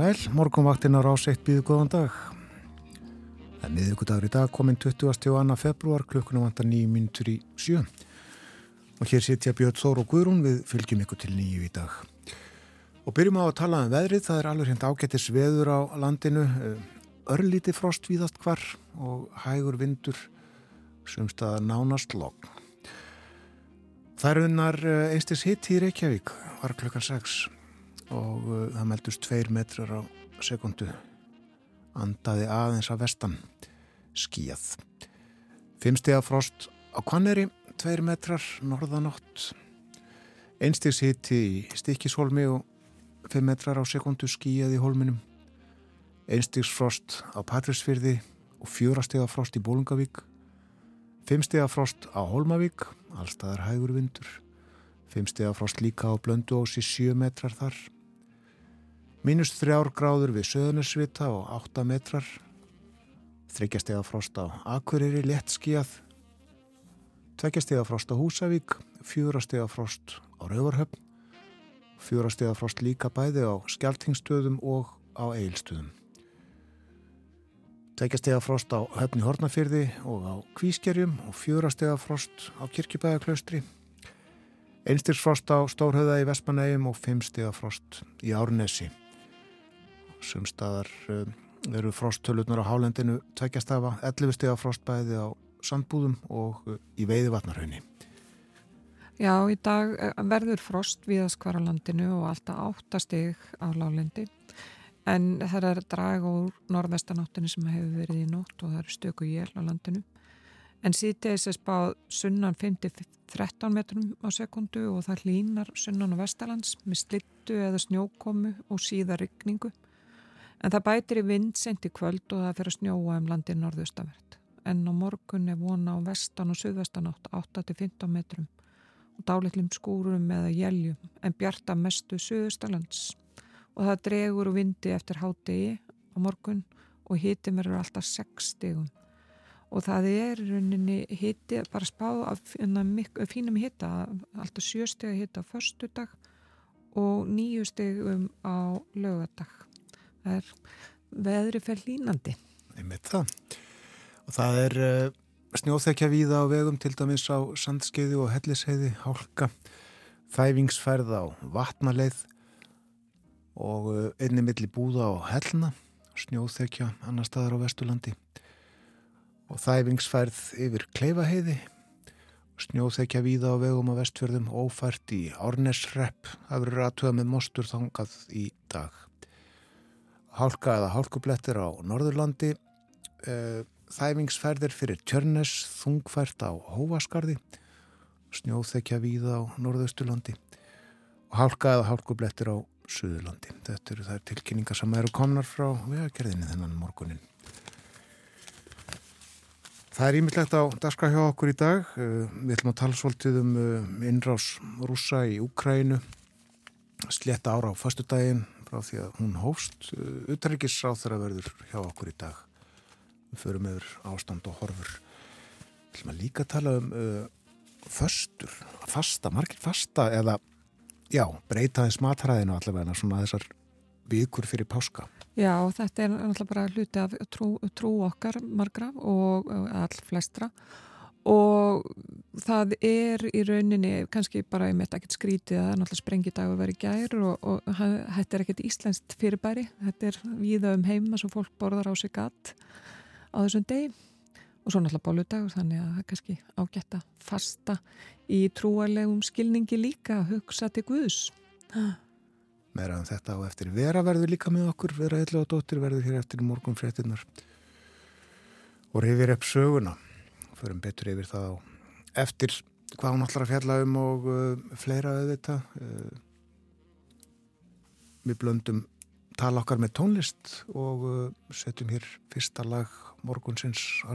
sæl, morgunvaktin á ráseitt býðu góðan dag. Það er miðugudagur í dag, komin 22. februar, klukkunum vantar nýjum mínutur í sjö. Og hér sitja Björn Þór og Guðrún, við fylgjum ykkur til nýju í dag. Og byrjum á að tala um veðrið, það er alveg hérna ágættis veður á landinu, örlíti frost víðast hvar og hægur vindur, semst að nánast logg. Það er unnar einstis hitt í Reykjavík, var klukkan 6 og uh, það meldust tveir metrar á sekundu andaði aðeins að vestan. Skíjað fimmstega frost á Kvanneri tveir metrar norðanótt. Einstigs hitti í Stikishólmi og fimm metrar á sekundu skíjað í hólminum. Einstigs frost á Patrísfyrði og fjórastega frost í Bólungavík fimmstega frost á Hólmavík allstaðar hægur vindur. Fimmstega frost líka á Blöndu ósi sjö metrar þar Mínust þrjár gráður við söðunarsvita og 8 metrar. Þryggjastega frost á Akureyri, lettskíjað. Tveggjastega frost á Húsavík, fjúrastega frost á Rauvarhöfn. Fjúrastega frost líka bæði á Skjaltingstöðum og á Eilstöðum. Tveggjastega frost á Höfni Hortnafyrði og á Kvískerjum og fjúrastega frost á Kirkjubæðaklaustri. Einstirsfrost á Stórhauða í Vestmanægjum og fimmstega frost í Árnesi. Sumstaðar um, eru frosttöluðnar á hálendinu tveikjastafa, 11 steg af frostbæði á sandbúðum og uh, í veiði vatnarhaunni. Já, í dag eh, verður frost á landinu og alltaf 8 steg á lálendi en það er drag úr norðvestanáttinu sem hefur verið í nótt og það eru stöku jél á landinu. En síðtegis er spáð sunnan 5-13 metrum á sekundu og það hlínar sunnan á vestalands með slittu eða snjókomu og síða ryggningu En það bætir í vind sent í kvöld og það fyrir að snjóa um landið norðustavert. En á morgun er vona á vestan og suðvestanátt 8-15 metrum og dálitlum skúrum eða jæljum en bjarta mestu suðustalands. Og það dregur vindi eftir hádegi á morgun og hitti mér eru alltaf 6 stegum. Og það er rauninni hitti, bara spáð af fínum hitta, alltaf 7 steg að hitta á förstu dag og 9 stegum á lögadag er veðri fyrir línandi Einmitt það. Og það er uh, snjóþekja víða á vegum til dæmis á sandskeiði og helliseiði, hálka þæfingsferð á vatnaleið og uh, einni milli búða á hellna snjóþekja annar staðar á Vesturlandi. Og þæfingsferð yfir Kleifaheiði snjóþekja víða á vegum á vestfjörðum ófært í Árnesrepp það verður aðtöða með mostur þangað í dag hálka eða hálkublettir á Norðurlandi eh, þæfingsferðir fyrir Tjörnes þungfært á Hóaskarði snjóþekja víða á Norðausturlandi og hálka eða hálkublettir á Suðurlandi. Þetta eru þær tilkynningar sem eru komnar frá vegagerðinni þennan morgunin. Það er ímyndlegt á daska hjá okkur í dag. Eh, við ætlum að tala svolítið um eh, innrás rúsa í Úkrænu sletta ára á fastudaginn frá því að hún hófst. Utryggisráð þegar verður hjá okkur í dag. Við förum yfir ástand og horfur. Ætlum að líka tala um uh, föstur, fasta, margir fasta eða, já, breyta þess matræðinu allavega svona þessar vikur fyrir páska. Já, þetta er alltaf bara hluti af trú, trú okkar margra og all flestra. og það er í rauninni kannski bara ég mitt ekkert skrítið að það er náttúrulega sprengidag að vera í gær og, og þetta er ekkert íslenskt fyrirbæri. Þetta er víða um heima sem fólk borðar á sig gatt á þessum degi. Og svo náttúrulega bóludagur þannig að það er kannski ágætt að fasta í trúalegum skilningi líka að hugsa til Guðs. Meðan um þetta á eftir. Vera verður líka með okkur. Vera eitthvað og dóttir verður hér eftir morgun fréttinnar og reyfir upp söguna förum betur yfir það á eftir hvað hún ætlar að fjalla um og uh, fleira auðvita uh, við blöndum tala okkar með tónlist og uh, setjum hér fyrsta lag morgunsins á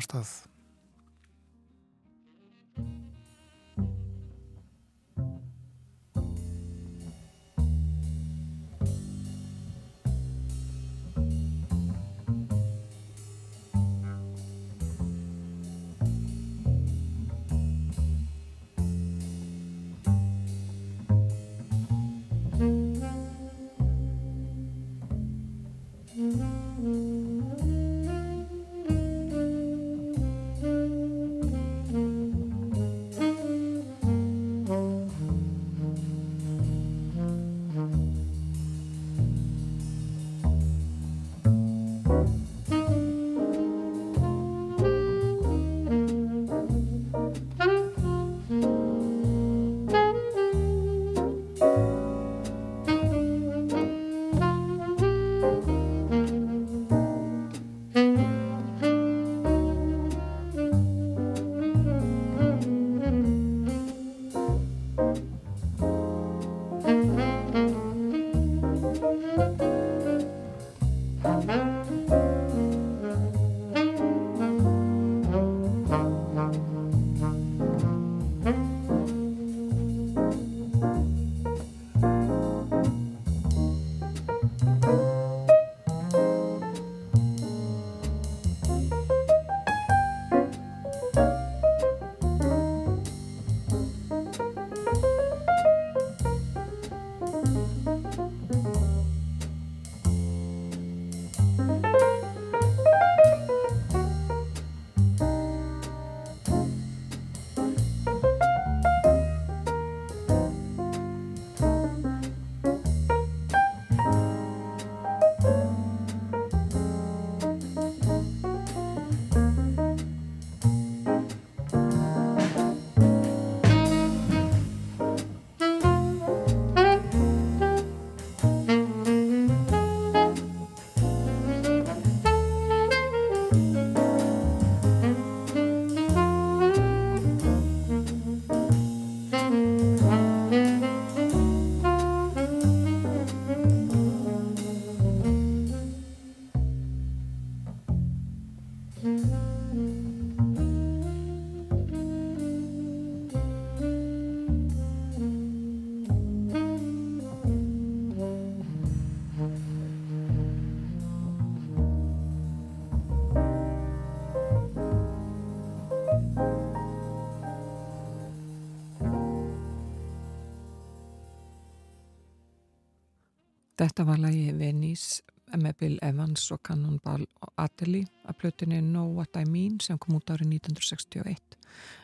Þetta var lagi Venís með Bill Evans og Cannonball Adderley að plötunni Know What I Mean sem kom út árið 1961.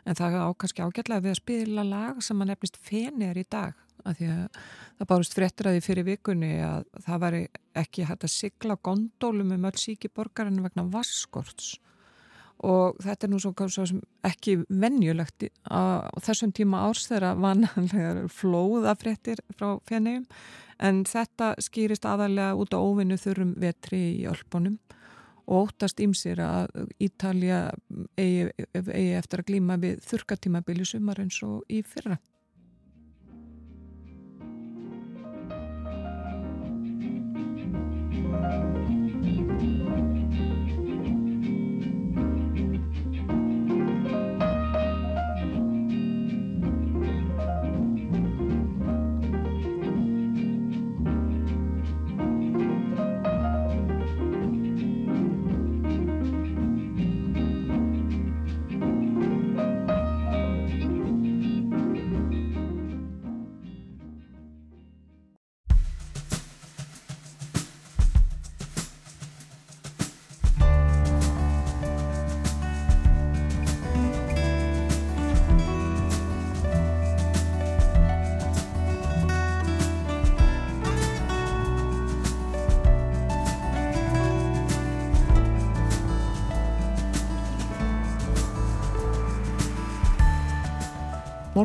En það er ákvæmski ágætlega við að spila lag sem að nefnist fenir í dag að því að það bárust því fyrir vikunni að það var ekki hægt að sigla gondólum um öll síki borgarinn vegna vaskorts og þetta er nú svo, svo ekki vennjulegt á þessum tíma árs þegar vananlegar flóðafréttir frá fjarnægum en þetta skýrist aðalega út á óvinnu þurrum vetri í Ölpunum og óttast ímsir að Ítalja eigi, eigi eftir að glíma við þurkatímabili sumar eins og í fyrra.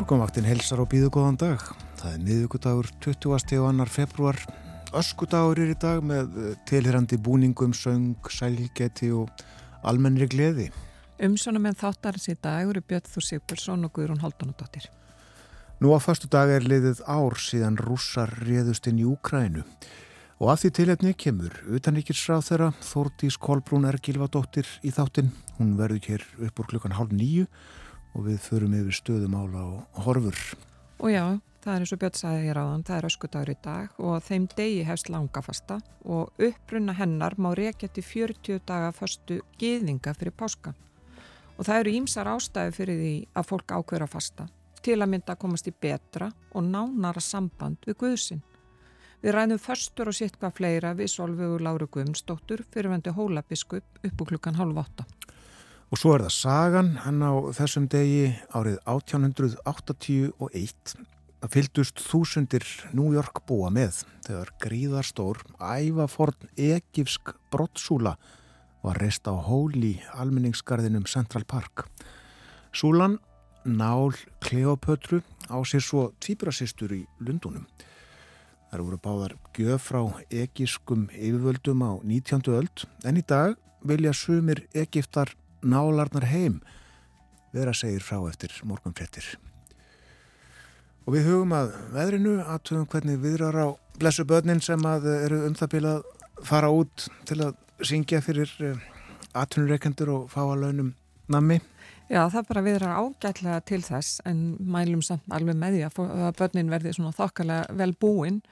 Morgonvaktin helsar og býðu góðan dag. Það er miðugudagur 20. og annar februar. Öskudagur er í dag með eh, tilhyrandi búningum, söng, sælgeti og almennri gleði. Umsónum en þáttarins í dag eru Björn Þúr Sigurðsson og Guðrún Haldunadóttir. Nú á fastu dag er liðið ár síðan rússar réðust inn í Úkrænu. Og af því tilhefni kemur utanrikiðsráð þeirra Þórdís Kolbrún Ergilvadóttir í þáttin. Hún verður hér upp úr klukkan hálf nýju og við förum yfir stöðumála og horfur. Og já, það er eins og Björn sagði hér áðan, það er öskudagur í dag og þeim degi hefst langafasta og uppbrunna hennar má reykja til 40 daga fastu geðinga fyrir páska. Og það eru ímsar ástæði fyrir því að fólk ákveður að fasta til að mynda að komast í betra og nánara samband við Guðsinn. Við ræðum förstur og sitt hvað fleira við Solvögu Láru Guðmundsdóttur fyrir vendi hólabiskup upp úr klukkan halv åtta. Og svo er það sagan, hann á þessum degi árið 1881 að fyldust þúsundir New York búa með þegar gríðarstór ævaforn egifsk brottsúla var reist á hól í almenningsgarðinum Central Park. Súlan, nál Kleopötru á sér svo tvíbrasistur í Lundunum. Það voru báðar gjöf frá egiskum yfirvöldum á 19. öld en í dag vilja sumir egiftar nálarnar heim vera segir frá eftir morgunfrettir. Og við hugum að veðrinu aðtöfum hvernig viðrar á blessu börnin sem að eru um það bíla að fara út til að syngja fyrir eh, aðtunureikendur og fá að launum nammi. Já, það bara viðrar ágætlega til þess en mælum samt alveg með því að börnin verði svona þokkalega vel búinn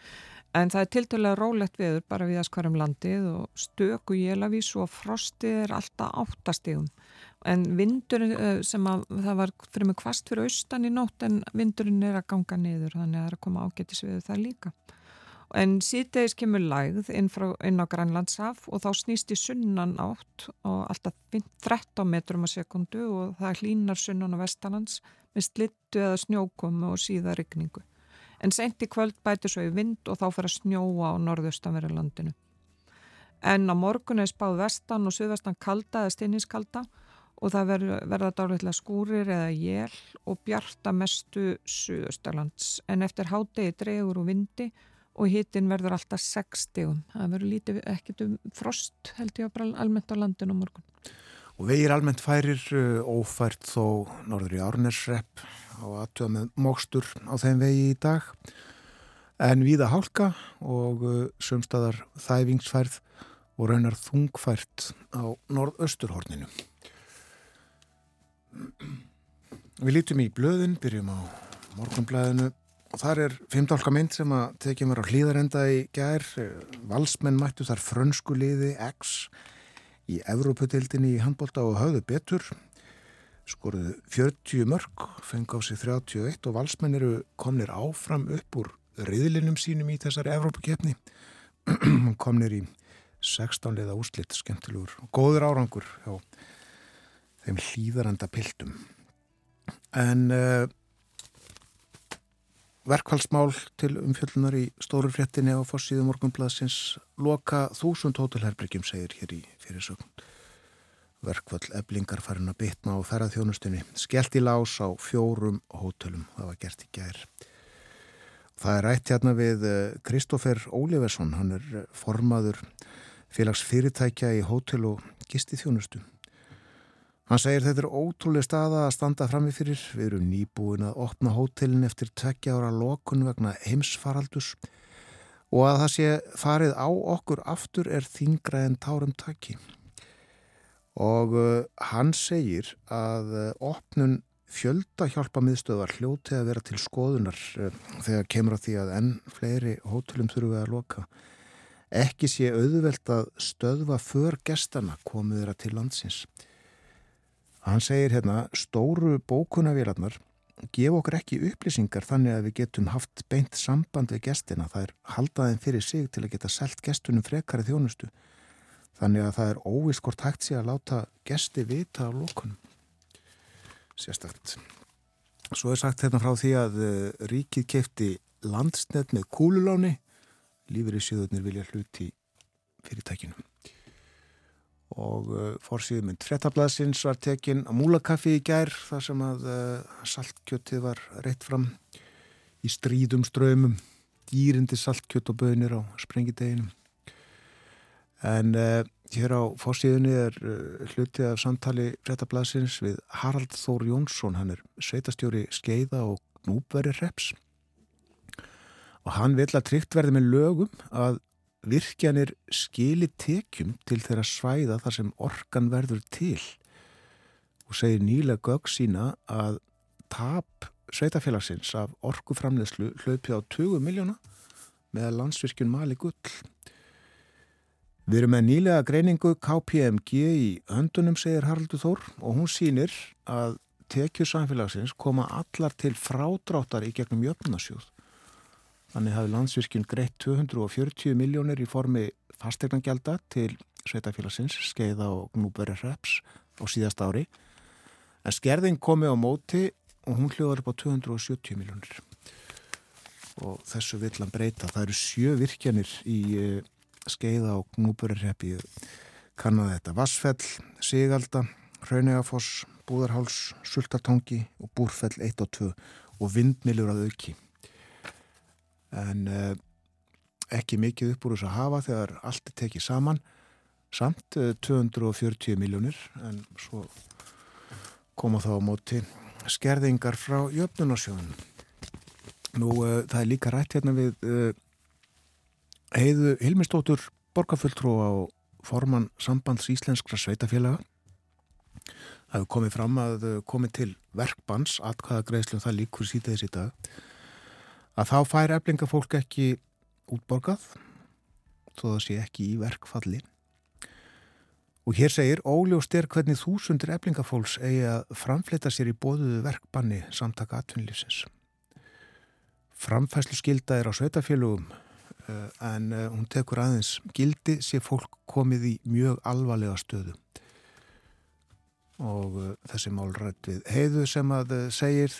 En það er tiltölulega rólegt viður bara við að skvarum landið og stöku jélavís og frostið er alltaf áttastígum. En vindurinn sem að það var fyrir mig kvast fyrir austan í nótt en vindurinn er að ganga niður þannig að það er að koma ágættis við það líka. En síðdegis kemur lægð inn, frá, inn á Grænlandsaf og þá snýst í sunnan átt og alltaf 13 metrum að sekundu og það hlínar sunnan á vestalands með slittu eða snjókomu og síða regningu en sent í kvöld bæti svo í vind og þá fyrir að snjóa á norðustanverðu landinu. En á morgun er spáð vestan og suðvestan kalda eða stinniskalda og það verða dálitlega skúrir eða jél og bjarta mestu suðustalands en eftir hádegi dregur og vindi og hittin verður alltaf 60. Það verður lítið ekkert um frost held ég almennt á landinu á morgun. Og vegir almennt færir uh, ófært þó norður í Árnesrepp á aðtöða með mókstur á þeim vegi í dag en viða hálka og uh, sömstaðar þæfingsfærð og raunar þungfært á norðausturhorninu. Við lítum í blöðin, byrjum á morgunblæðinu og þar er fymdálka mynd sem að tekja mér á hlýðarenda í gær. Valsmenn mættu þar frönsku liði X í Evróputildinni í handbólta og höfðu betur skoruðu 40 mörg fengi á sig 31 og valsmenn eru komnir áfram upp úr riðlinum sínum í þessari Evrópuketni komnir í 16 liða úslitt, skemmtilegur og góður árangur hjá þeim hlýðaranda piltum. En uh, verkfallsmál til umfjöldunar í stóru fréttinni á fossíðu morgunbladsins loka þúsund hótelherbryggjum segir hér í fyrirsögn. Verkfall eblingar farin að bitna á ferðarþjónustinni. Skellt í lás á fjórum hótelum. Það var gert í gær. Það er rætt hérna við eh, Kristófer Óliversson. Hann er formaður félags fyrirtækja í hótel og gisti þjónustu. Hann segir þetta er ótrúlega staða að standa framifyrir. Við erum nýbúin að opna hótelin eftir tveggja ára lokun vegna heimsfaraldus og að það sé farið á okkur aftur er þingra en tárum takki og uh, hann segir að uh, opnun fjölda hjálpa miðstöðar hljóti að vera til skoðunar uh, þegar kemur á því að enn fleiri hótelum þurfum við að loka. Ekki sé auðvelt að stöðva för gestana komið þeirra til landsins hann segir hérna stóru bókunavélarnar gef okkur ekki upplýsingar þannig að við getum haft beint samband við gestina það er haldaðin fyrir sig til að geta selt gestunum frekari þjónustu Þannig að það er óvist hvort hægt sé að láta gesti vita á lókunum. Sérstakt. Svo er sagt hérna frá því að eh, ríkið kefti landsnett með kúluláni. Lífur í sjöðunir vilja hluti fyrirtækinu. Og uh, fórsýðum mynd frettablasins var tekin að múlakaffi í gær þar sem að uh, saltkjöttið var reitt fram í strídum ströymum, dýrindi saltkjött og bönir á sprengideginum. En uh, hér á fórsíðunni er uh, hluti af samtali frettablasins við Harald Þór Jónsson, hann er sveitastjóri skeiða og núbveri reps og hann vil að tryggt verði með lögum að virkjanir skili tekjum til þeirra svæða þar sem orkan verður til og segir nýlega gögg sína að tap sveitafélagsins af orkuframlegslu hlaupi á 20 miljóna með landsvirkjun Mali Gull Við erum með nýlega greiningu KPMG í höndunum, segir Haraldur Þór og hún sínir að tekju samfélagsins koma allar til frádráttar í gegnum jöfnasjóð. Þannig hafi landsvirkjum greitt 240 miljónir í formi fastegnagjaldar til sveitafélagsins, skeiða og gnúberi hreps á síðast ári. En skerðing komi á móti og hún hljóðar upp á 270 miljónir. Og þessu vill hann breyta. Það eru sjö virkjanir í skeiða og knúburirreppi kannaði þetta Vassfell, Sigalda Hraunægafoss, Búðarháls Sultartangi og Búrfell 1 og 2 og vindmilur að auki en eh, ekki mikið upp úr þess að hafa þegar allt er tekið saman. Samt eh, 240 miljónir en svo koma þá á móti skerðingar frá jöfnunarsjóðun nú eh, það er líka rætt hérna við eh, heiðu Hilmistóttur borgarfulltrú á forman sambands íslenskra sveitafélaga það hefur komið fram að komið til verkbans atkvæða greiðslu það líkur síðan þessi dag að þá fær eflingafólk ekki útborgað þó það sé ekki í verkfalli. Og hér segir óljóst er hvernig þúsundir eflingafólks eigi að framfleta sér í bóðuðu verkbanni samtaka atvinnlýfsins framfæslu skilda er á sveitafélugum Eh, en eh, hún tekur aðeins gildi sé fólk komið í mjög alvarlega stöðu. Og eh, þessi málrætt við heiðu sem að segir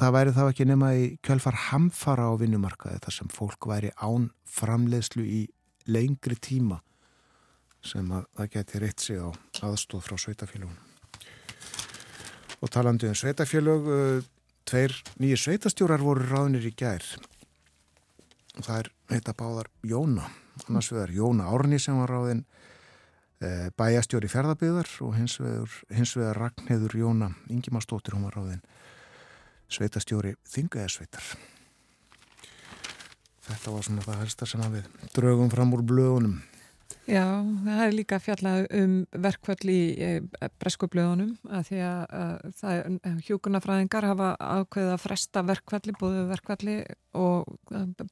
það væri þá ekki nema í kjölfar hamfara á vinnumarkaði þar sem fólk væri án framleiðslu í lengri tíma sem að það geti reitt sig á aðstóð frá sveitafélagun og talandi um sveitafélög tveir nýju sveitastjórar voru ráðnir í gær. Það er heita báðar Jóna. Annars vegar Jóna Árni sem var ráðin e, bæjastjóri ferðarbyðar og hins vegar, hins vegar Ragnheður Jóna Ingimarsdóttir hún var ráðin sveitastjóri Þingaðarsveitar þetta var svona það helsta sem við draugum fram úr blöðunum. Já, það er líka fjallað um verkvall í eh, breskublöðunum að því að hjókunafræðingar hafa ákveðið að fresta verkvalli, búðu verkvalli og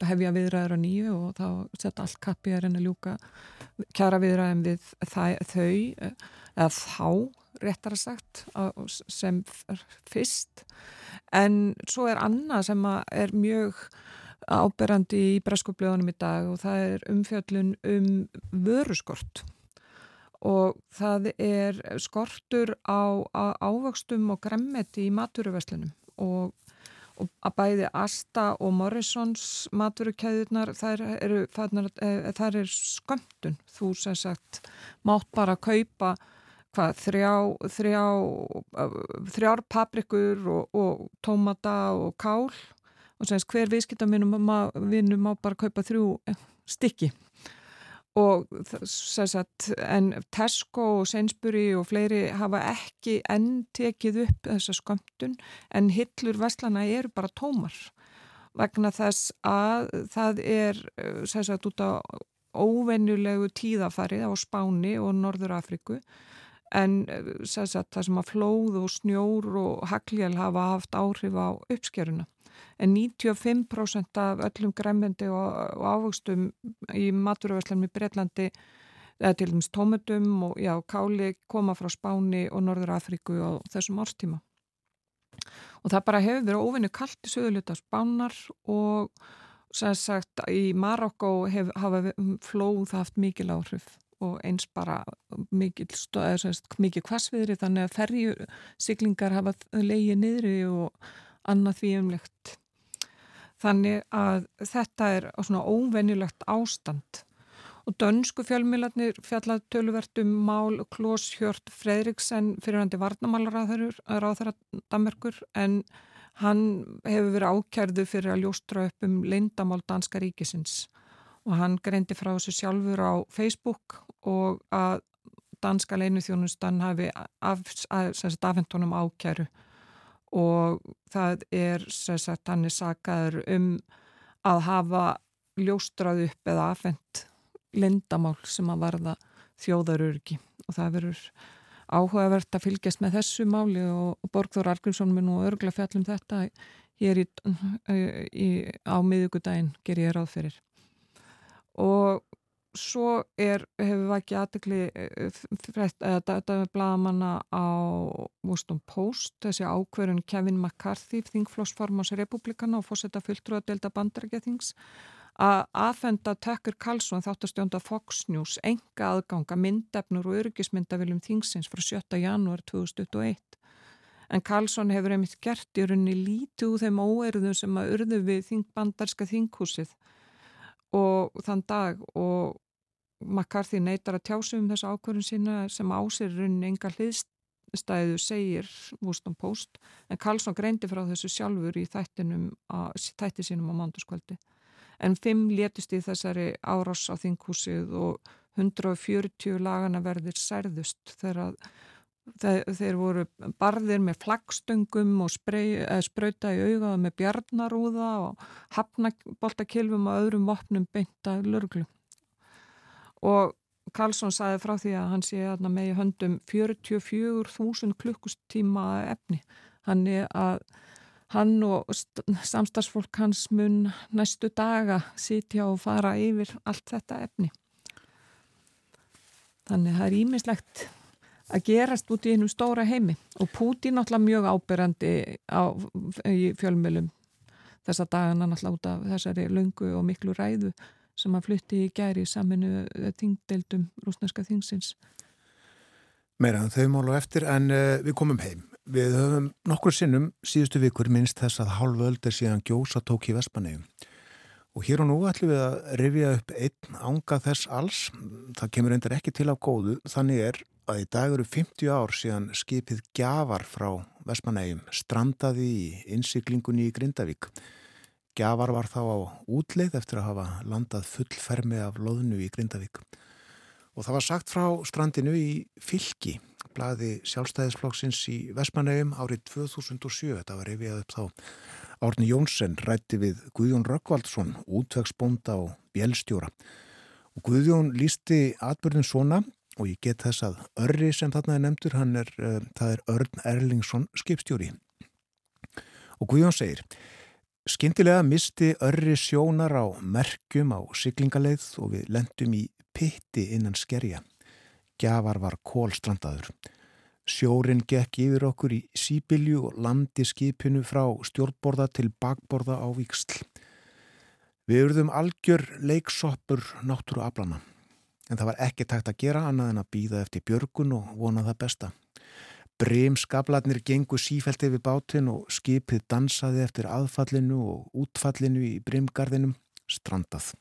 hefja viðræður á nýju og þá setja allt kappi að reyna ljúka kjara viðræðum við þau eða þá réttar að sagt sem fyrst. En svo er annað sem er mjög áberandi í breskupleðunum í dag og það er umfjöllun um vöruskort. Og það er skortur á, á ávöxtum og gremmeti í maturuveslinum og, og að bæði Asta og Morrisons maturukæðunar þar eru eh, þar er skömmtun. Þú sem sagt mátt bara kaupa hvað, þrjá, þrjá, þrjár paprikur og, og tómata og kál. Og semst hver viðskiptavinnum má bara kaupa þrjú stykki. Og sagt, en Tesco og Sainsbury og fleiri hafa ekki enn tekið upp þessa skömmtun en hillur vestlana eru bara tómar. Vegna þess að það er sagt, út á óvenjulegu tíðafarið á Spáni og Norður Afriku en sagt, það sem að flóð og snjór og hagljál hafa haft áhrif á uppskeruna. En 95% af öllum gremmendi og, og ávöxtum í maturöfæslanum í Breitlandi, eða til dæmis tómutum og já, káli koma frá Spáni og Norður Afríku á þessum árstíma. Og það bara hefur verið óvinni kallt í söðuluta Spánar og sem sagt í Marokko hafa flóð haft mikil áhrif og eins bara mikið, mikið kvassviðri þannig að ferju siglingar hafa leiðið niðri og annað því umlegt. Þannig að þetta er svona óvenjulegt ástand og dönsku fjölmiðlarnir fjallað töluvert um mál Klós Hjört Fredriksen fyrirhandi varnamálaráður ráðara Damerkur en hann hefur verið ákjærðu fyrir að ljóstra upp um leindamál danska ríkisins og hann greindi frá þessu sjálfur á Facebook og að danska leinuþjónustan hafi afhentunum ákjæru og það er sagt, hann er sagaður um að hafa ljóstrað upp eða afhent lindamál sem að varða þjóðarurki og það verður áhugavert að fylgjast með þessu máli og, Borgþór Argrímsson mun og örgla fjallum þetta hér í, í, á miðugudaginn ger ég ráð fyrir. Og svo er, hefur við ekki aðtekli þetta með bladamanna á Washington Post, þessi ákverðun Kevin McCarthy, þingflósformans republikana og fórsetta fulltrúa delta bandarækjathings að aðfenda Tucker Carlson þáttastjónda Fox News enga aðganga myndefnur og öryggismyndaviljum þingsins frá 7. janúar 2021 en Carlson hefur einmitt gert í rauninni lítið úr þeim óerðum sem að urðu við þing bandarska þinghúsið og þann dag og McCarthy neytar að tjásu um þessu ákvörðun sína sem ásir raunin enga hliðstæðu segir Wuston Post en Karlsson greindi frá þessu sjálfur í þættinum þætti sínum á mándaskvöldi en fimm létust í þessari árás á þinghúsið og 140 lagana verðir særðust þegar þeir voru barðir með flaggstöngum og spröyta í augaða með bjarnarúða og hafnaboltakilfum og öðrum vopnum beinta lörglu og Karlsson saði frá því að hann sé með í höndum 44.000 klukkustíma efni. Hann er að hann og samstagsfólk hans mun næstu daga sitja og fara yfir allt þetta efni. Þannig það er ímislegt að gerast út í einum stóra heimi og Púti náttúrulega mjög ábyrrandi á, í fjölmjölum þessa dagana náttúrulega út af þessari lungu og miklu ræðu sem að flutti í gæri saminu þingdeildum rúsneska þingsins. Meira en þau málu eftir en uh, við komum heim. Við höfum nokkur sinnum síðustu vikur minnst þess að hálfu öldir síðan gjósa tók í Vespanegum. Og hér og nú ætlum við að rifja upp einn ánga þess alls. Það kemur endur ekki til á góðu. Þannig er að í dag eru 50 ár síðan skipið Gjafar frá Vespanegum strandaði í innsiklingunni í Grindavík. Gjafar var þá á útleið eftir að hafa landað fullfermi af loðnu í Grindavík. Og það var sagt frá strandinu í Fylki, blaði sjálfstæðisflokksins í Vestmannegjum árið 2007. Þetta var reyfið upp þá. Árni Jónsson rætti við Guðjón Rökkvaldsson, útvegsbónda og bjelstjóra. Og Guðjón lísti atbyrðin svona og ég get þess að Örri sem þarna er nefndur, er, uh, það er Örn Erlingsson skipstjóri. Og Guðjón segir... Skindilega misti örri sjónar á merkjum á syklingaleið og við lendum í pitti innan skerja. Gjafar var kólstrandaður. Sjórin gekk yfir okkur í síbilju og landi skipinu frá stjórnborða til bakborða á viksl. Við urðum algjör leiksoppur náttúru aflana en það var ekki takt að gera annað en að býða eftir björgun og vona það besta. Brím skabladnir gengu sífælt yfir bátinn og skipið dansaði eftir aðfallinu og útfallinu í brimgarðinum strandað.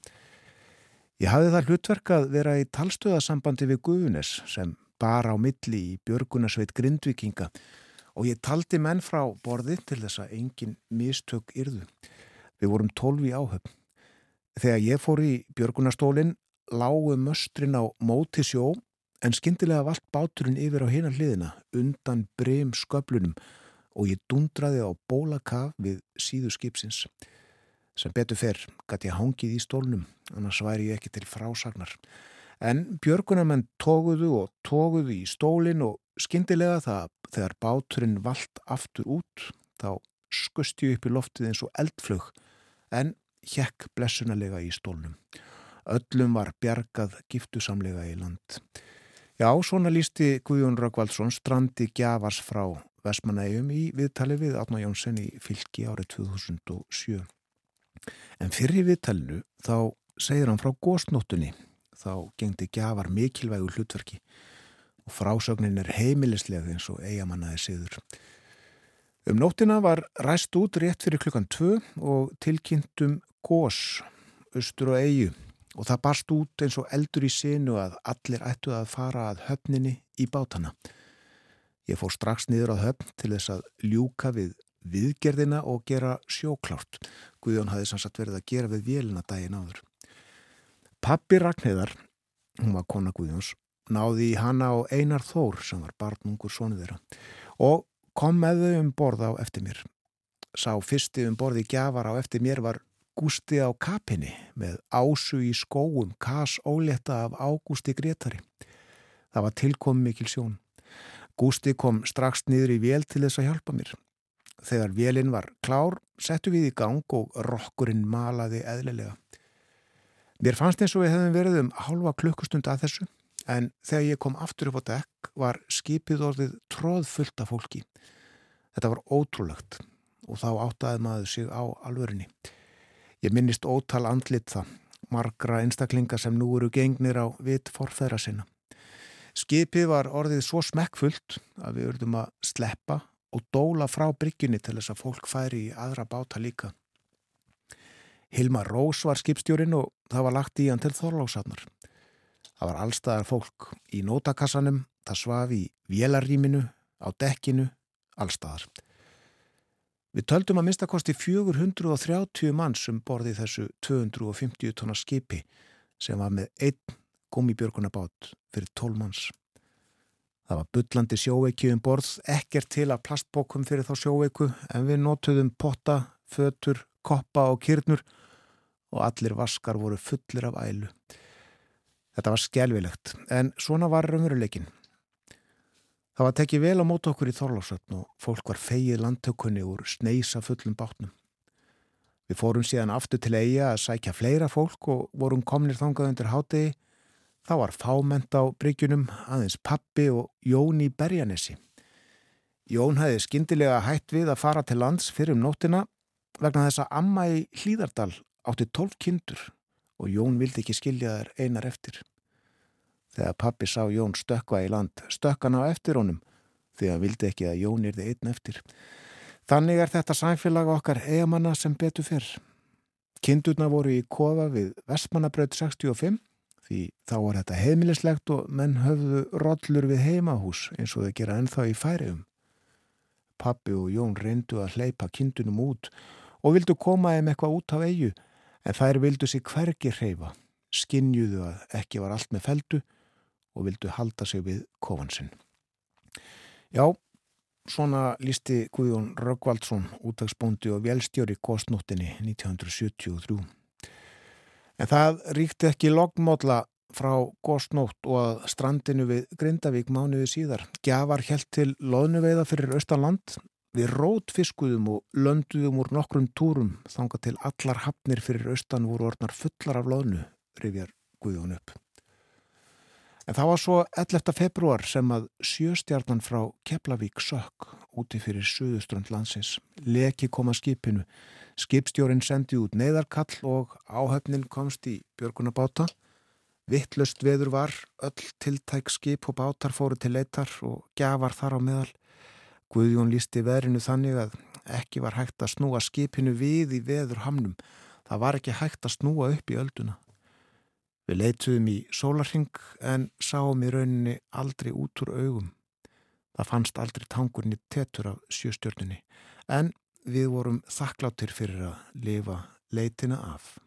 Ég hafði það hlutverk að vera í talstöðasambandi við Guðunes sem bar á milli í Björgunarsveit Grindvikinga og ég taldi menn frá borði til þess að engin mistök yrðu. Við vorum tólfi áhöfn. Þegar ég fór í Björgunarstólinn lágu möstrin á móti sjó en skindilega vald báturinn yfir á hina hliðina undan breym sköplunum og ég dundraði á bólakaf við síðu skipsins. Sem betur fer gæti ég hangið í stólnum, annars væri ég ekki til frásagnar. En björgunamenn tóguðu og tóguðu í stólinn og skindilega það þegar báturinn vald aftur út, þá skusti ég upp í loftið eins og eldflög en hjekk blessunalega í stólnum. Öllum var bjargað giftusamlega í land. Já, svona lísti Guðjón Röggvaldsson strandi gjafars frá Vestmanægjum í viðtali við Átná Jónsson í fylki árið 2007. En fyrir viðtalinu þá segir hann frá góstnóttunni. Þá gengdi gjafar mikilvægu hlutverki og frásögnin er heimilislega eins og eigamannaði siður. Um nóttina var ræst út rétt fyrir klukkan 2 og tilkynntum gós, austur og eigu og það barst út eins og eldur í sinu að allir ættu að fara að höfninni í bátana. Ég fór strax niður á höfn til þess að ljúka við viðgerðina og gera sjóklárt. Guðjón hafði sannsagt verið að gera við vélina daginn áður. Pappi Ragnheðar, hún var kona Guðjóns, náði í hana á Einar Þór sem var barnungur sonu þeirra og kom með þau um borð á eftir mér. Sá fyrsti um borði gjafar á eftir mér var Gústi á kapinni með ásu í skóum, kas ólétta af Ágústi Gretari. Það var tilkom mikil sjón. Gústi kom strax niður í vél til þess að hjálpa mér. Þegar vélinn var klár, settu við í gang og rokkurinn malaði eðlilega. Mér fannst eins og við hefðum verið um halva klukkustund að þessu, en þegar ég kom aftur upp á dekk var skipið orðið tróðfullt af fólki. Þetta var ótrúlegt og þá áttaði maður sig á alvörinni. Ég minnist ótal andlit það, margra einstaklinga sem nú eru gengnir á vit forfæðra sinna. Skipið var orðið svo smekkfullt að við verðum að sleppa og dóla frá bryggjunni til þess að fólk færi í aðra báta líka. Hilmar Rós var skipstjórin og það var lagt í hann til þorlóksatnar. Það var allstaðar fólk í nótakassanum, það svaf í vélarrýminu, á dekkinu, allstaðar. Við töldum að minnstakosti 430 mann sem borði þessu 250 tonna skipi sem var með einn gummibjörgunabát fyrir 12 manns. Það var byllandi sjóveiki um borð, ekkert til að plastbókum fyrir þá sjóveiku en við notuðum potta, fötur, koppa og kyrnur og allir vaskar voru fullir af ælu. Þetta var skjálfilegt en svona var raunveruleikin. Það var tekið vel á mót okkur í Þorlásöfn og fólk var feið landtökunni úr sneisa fullum bátnum. Við fórum síðan aftur til eiga að sækja fleira fólk og vorum komnir þangað undir hátegi. Það var fáment á bryggjunum, aðeins pappi og Jón í Berjanessi. Jón hefði skindilega hætt við að fara til lands fyrir um nóttina vegna þess að amma í Hlýðardal átti tólf kindur og Jón vildi ekki skilja þær einar eftir. Þegar pappi sá Jón stökka í land, stökkan á eftir honum því að vildi ekki að Jón þið einn eftir. Þannig er þetta sæfélag okkar eigamanna sem betur fyrr. Kindurna voru í kofa við Vestmannabraut 65 því þá var þetta heimilislegt og menn höfðu rollur við heimahús eins og þau gera ennþá í færiðum. Pappi og Jón reyndu að hleypa kindunum út og vildu koma þeim eitthvað út á eigu en þær vildu sig hvergi hreyfa, skinnjuðu að ekki var allt með feldu og vildu halda sig við kofansinn. Já, svona lísti Guðjón Röggvaldsson útagsbóndi og velstjóri kostnóttinni 1973. En það ríkti ekki logmódla frá góðsnótt og að strandinu við Grindavík mánuði síðar. Gjafar helt til loðnuveiða fyrir Östaland. Við rótfiskuðum og lönduðum úr nokkrum túrum þanga til allar hafnir fyrir Östan voru orðnar fullar af loðnu, rifjar Guðjón upp. En það var svo 11. februar sem að sjöstjarnan frá Keflavík sökk úti fyrir Suðuströnd landsins. Leki kom að skipinu. Skipstjórin sendi út neyðarkall og áhöfnin komst í björgunabáta. Vittlust veður var, öll tiltæk skip og bátar fóru til leitar og gjafar þar á meðal. Guðjón lísti verinu þannig að ekki var hægt að snúa skipinu við í veður hamnum. Það var ekki hægt að snúa upp í ölduna. Við leituðum í sólarhing en sáum í rauninni aldrei út úr augum. Það fannst aldrei tangurni tetur af sjöstjörnunni en við vorum þakkláttir fyrir að lifa leitina af.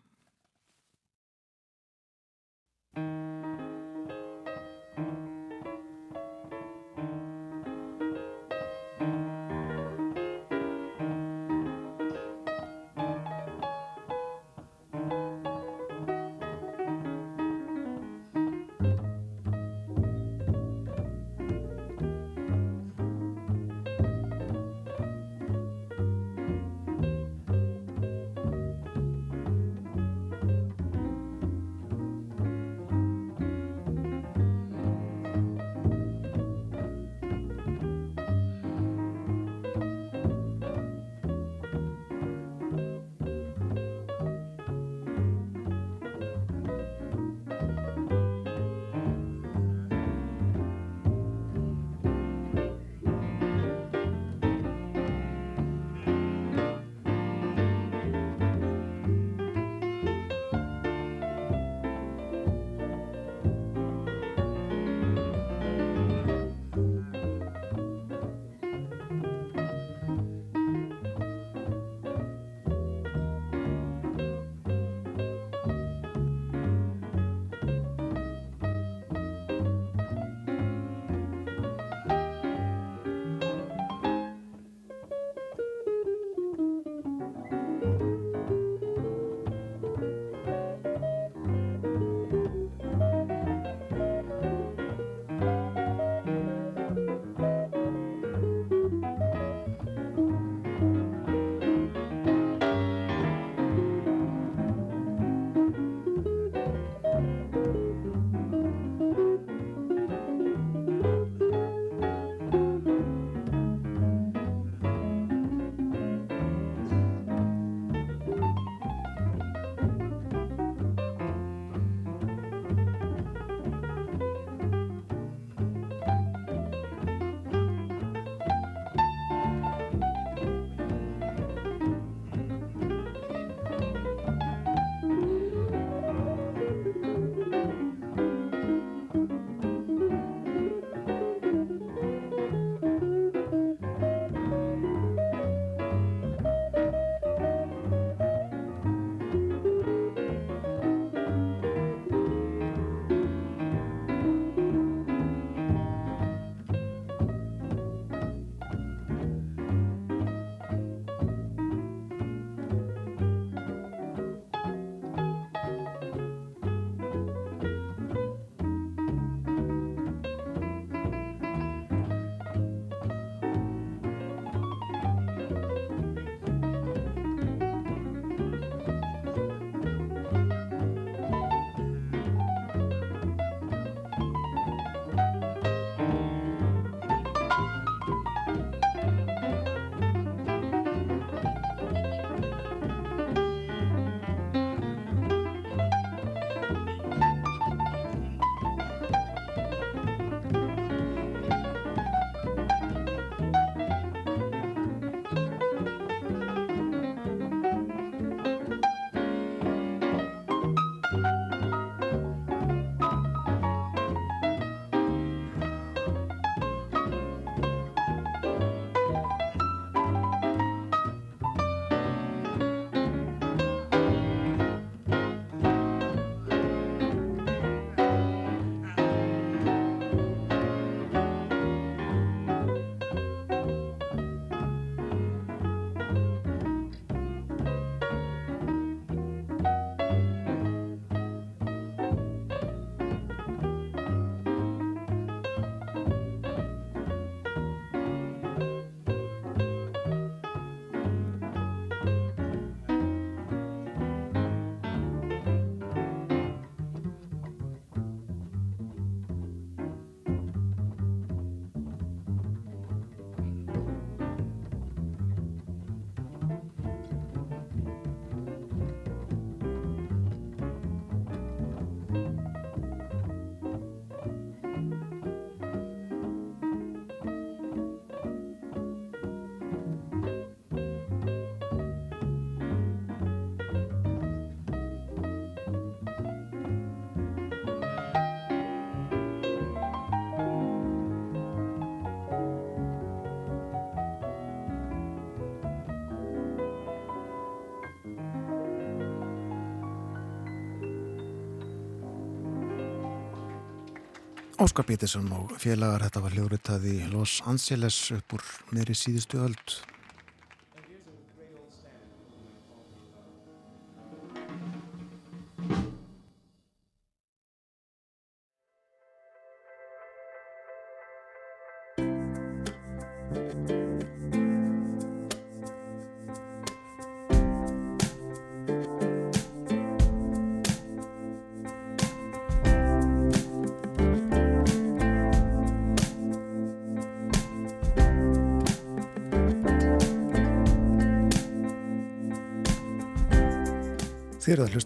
Óskar Bítisson og félagar þetta var hljóritað í Los Angeles upp úr meðri síðustu öll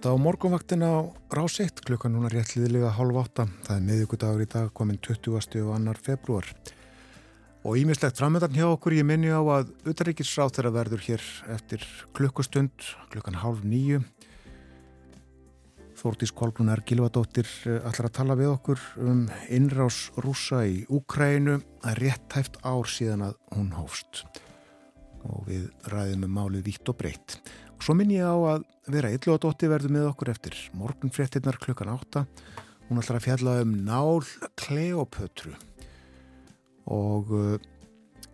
hlusta á morgunvaktina á rásitt klukkan núna réttliðilega hálf átta. Það er miðugudagur í dag komin 20. og 2. februar. Og ímislegt framöndan hjá okkur ég minni á að utaríkisráð þeirra verður hér eftir klukkustund, klukkan hálf nýju. Þórtís Kolbrunar Gilvadóttir allar að tala við okkur um innrás rúsa í Úkrænu að réttæft ár síðan að hún hófst. Og við ræðum um málið vítt og breytt. Svo minn ég á að vera illuadótti verðu með okkur eftir morgunfréttinnar klukkan átta. Hún ætlar að fjalla um nál Kleopötru og uh,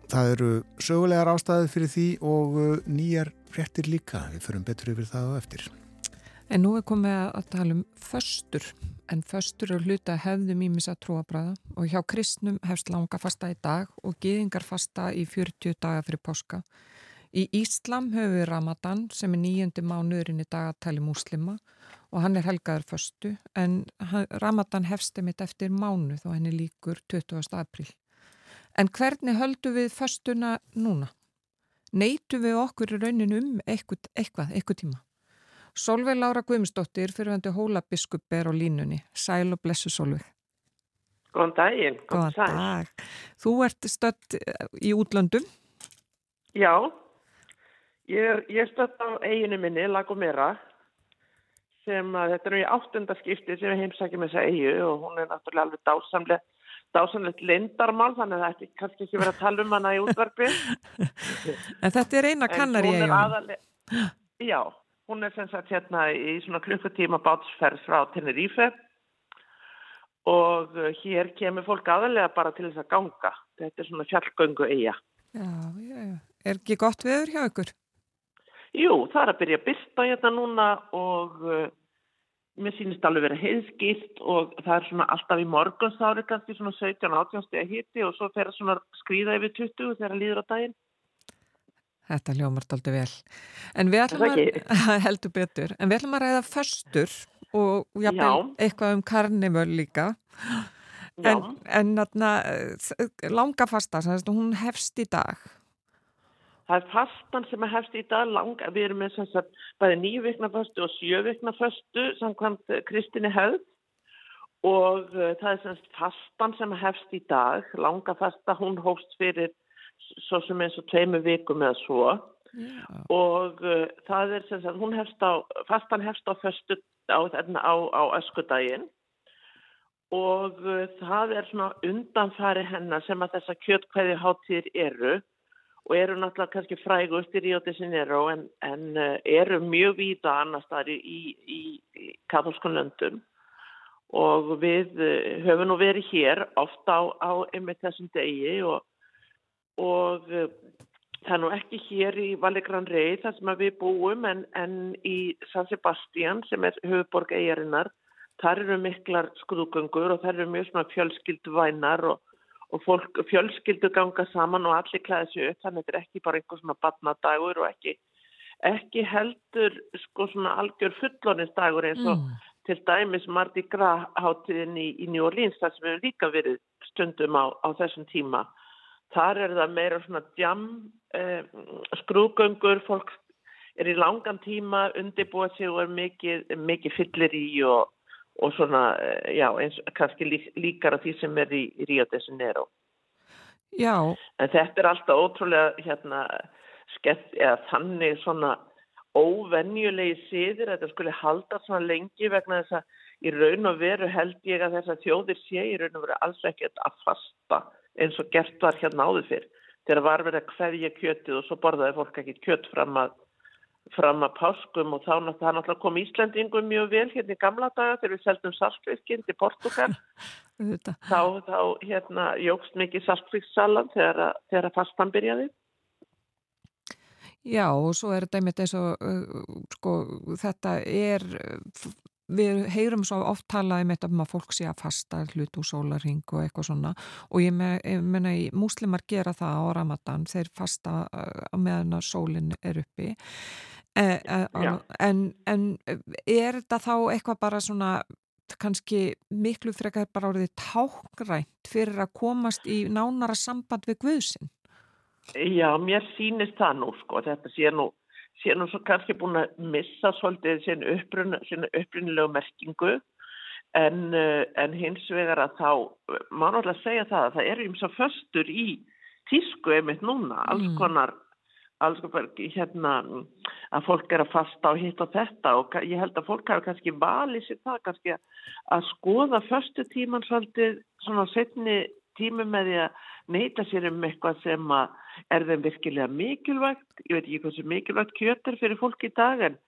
það eru sögulegar ástæðið fyrir því og uh, nýjar fréttir líka. Við förum betur yfir það á eftir. En nú er komið að tala um föstur, en föstur er hluta hefðum ímis að trúabræða og hjá kristnum hefst langa fasta í dag og geðingar fasta í 40 daga fyrir páska. Í Íslam höfum við Ramadan sem er nýjöndi mánuðurinn í dagatæli múslima og hann er helgaður förstu en Ramadan hefstemitt eftir mánuð og henni líkur 20. april. En hvernig höldu við förstuna núna? Neitu við okkur í rauninu um eitthvað, eitthvað, eitthvað tíma? Solveig Laura Guðmustóttir fyrir hendu hólabiskup er á línunni. Sæl og blessu Solveig. Góðan daginn. Góðan dag. Þú ert stött í útlöndum. Já. Ég, ég stödd á eiginu minni, Lagomera, sem að þetta er í áttundaskipti sem við heimsækjum þessa eigu og hún er náttúrulega alveg dásamlega, dásamlegt lindarmál, þannig að það ætti kannski ekki verið að tala um hana í útvarfi. en þetta er eina kannar í eigunum? Já, hún er sem sagt hérna í svona klukkutíma bátsferð frá Tenerife og hér kemur fólk aðalega bara til þess að ganga. Þetta er svona fjallgöngu eiga. Já, já, já. Er ekki gott viður hjá ykkur? Jú, það er að byrja að byrsta hérna núna og uh, mér sýnist alveg verið heiðskilt og það er svona alltaf í morgunsári kannski svona 17-18 steg að hitti og svo fer það svona skrýða yfir 20 þegar líður á daginn. Þetta ljómart aldrei vel. En við ætlum að, heldur betur, en við ætlum að ræða förstur og jafnvel eitthvað um karnivöl líka. En, en natna, langa fasta, hún hefst í dag. Það er fastan sem er hefst í dag lang, við erum með sem sagt bæði nýjvikna fastu og sjövikna fastu samkvæmt Kristinni höfð og uh, það er sem sagt fastan sem er hefst í dag, langa fasta, hún hófst fyrir svo sem eins og tveimu vikum eða svo. Yeah. og uh, það er sem sagt, hún hefst á, fastan hefst á fastu á, á, á öskudaginn. Og uh, það er svona undanfari hennar sem að þessa kjötkvæði hátýr eru og eru náttúrulega kannski frægust í Rio de Janeiro en, en uh, eru mjög víta annar staðri í, í, í katholskun löndum. Og við uh, höfum nú verið hér ofta á, á einmitt þessum degi og, og uh, það er nú ekki hér í Valegran Rey þar sem við búum en, en í San Sebastian sem er höfuborg eigarinnar þar eru miklar skrúgöngur og þar eru mjög svona fjölskyldvænar og og fólk fjölskyldu ganga saman og allir klæði sér upp þannig að þetta er ekki bara einhver svona badnadagur og ekki, ekki heldur sko svona algjör fulloninsdagur eins og mm. til dæmis Mardi Gras hátiðin í, í New Orleans þar sem við líka verið stundum á, á þessum tíma. Þar er það meira svona djam, eh, skrúgöngur, fólk er í langan tíma undirbúið sig og er mikið, mikið fyllir í og og svona, eh, já, eins kannski líkar af því sem er í, í Rio de Janeiro. Já. En þetta er alltaf ótrúlega, hérna, skett, eða þannig svona óvenjulegi síður, þetta skulle halda svona lengi vegna þess að í raun og veru held ég að þess að þjóðir sé í raun og veru alls ekkert að fasta eins og gert var hérna áður fyrr. Þegar var verið að hverja kjötið og svo borðaði fólk ekki kjött fram að fram að páskum og þá náttúrulega kom Íslandingum mjög vel hérna í gamla daga þegar við seldum saltfiskinn til Portugal þá, þá hérna jógst mikið saltfisksalan þegar, þegar að fastan byrjaði. Já og svo er þetta einmitt eins og uh, sko þetta er við heyrum svo oft talaði með þetta um að fólk sé að fasta hlut úr sólarhing og eitthvað svona. Og ég menna í múslimar gera það á ramadan, þeir fasta uh, meðan að sólinn er uppi en, en er þetta þá eitthvað bara svona kannski miklu frekar bara orðið tákgrænt fyrir að komast í nánara samband við Guðsinn? Já, mér sýnist það nú sko, þetta sé nú sé nú svo kannski búin að missa svolítið sína upprunilegu merkingu en, en hins vegar að þá má náttúrulega segja það að það eru eins og föstur í tísku einmitt núna, alls mm. konar konar hérna að fólk er að fasta og hitt og þetta og ég held að fólk hafi kannski valið sér það kannski að skoða föstu tíman svolítið svona setni tími með því að neyta sér um eitthvað sem er þeim virkilega mikilvægt. Ég veit ekki sem mikilvægt kjötur fyrir fólk í dag en,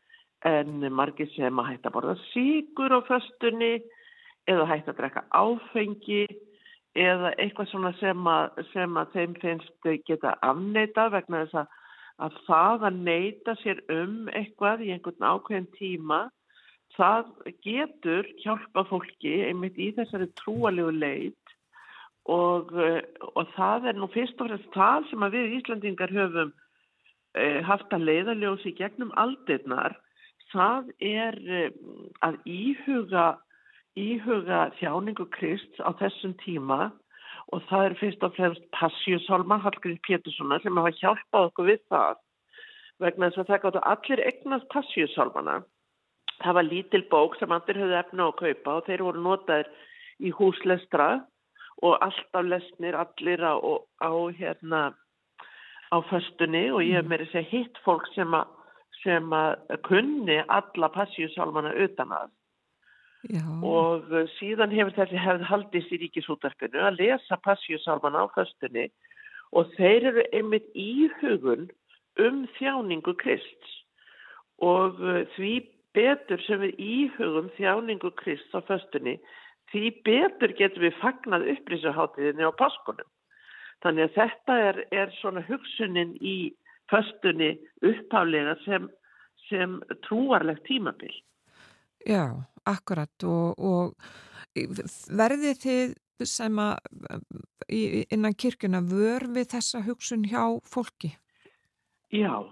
en margir sem að hætta að borða síkur á föstunni eða hætta að drekka áfengi eða eitthvað svona sem að, sem að þeim finnst geta afneita vegna þess að, að það að neyta sér um eitthvað í einhvern ákveðin tíma það getur hjálpa fólki einmitt í þessari trúalegu leit og, eh, og það er nú fyrst og fremst það sem við Íslandingar höfum eh, haft að leiðaljós í gegnum aldirnar. Það er eh, að íhuga, íhuga þjáningu Krist á þessum tíma og það er fyrst og fremst Passjusholma, Hallgrís Péturssona sem hafa hjálpað okkur við það. Vegna þess að það gáttu allir egnast Passjusholmana það var lítil bók sem allir höfðu efna á að kaupa og þeir voru notaðir í húslestra og alltaf lesnir allir á, á hérna á föstunni og ég hef mm. meiri segið hitt fólk sem að sem að kunni alla passíusálmana utan að Já. og síðan hefur þessi hefð haldist í ríkisútarpinu að lesa passíusálmana á föstunni og þeir eru einmitt í hugun um þjáningu Krist og því betur sem við íhugum þjáningu Krist á föstunni því betur getum við fagnað upplýsuháttiðinni á paskunum. Þannig að þetta er, er svona hugsunin í föstunni upphálega sem, sem trúarlegt tímabil. Já, akkurat og, og verði þið sem að innan kirkuna vör við þessa hugsun hjá fólki? Já,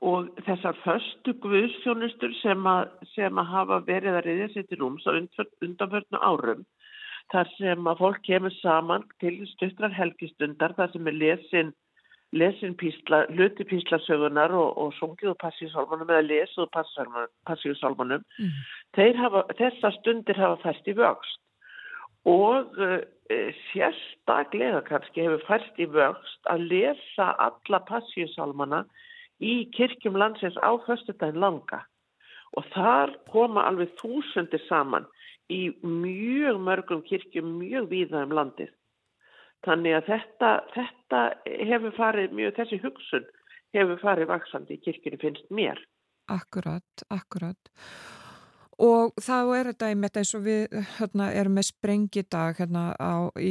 og þessar förstu guðsjónustur sem að, sem að hafa verið að reyðja sér til rúms á undanförnu árum þar sem að fólk kemur saman til stuttrar helgistundar þar sem er lesin, lesin písla, luti píslasögunar og, og sungið og passíusálmanum eða lesuð passíusálmanum mm. þessar stundir hafa fæst í vöxt og uh, sérstaklega kannski hefur fæst í vöxt að lesa alla passíusálmana í kirkjum landsins á föstudagin langa og þar koma alveg þúsundir saman í mjög mörgum kirkjum mjög víða um landið. Þannig að þetta, þetta hefur farið mjög, þessi hugsun hefur farið vaksandi í kirkjunni finnst mér. Akkurat, akkurat. Og þá er þetta einmitt eins og við hérna, erum með sprengidag hérna, á í,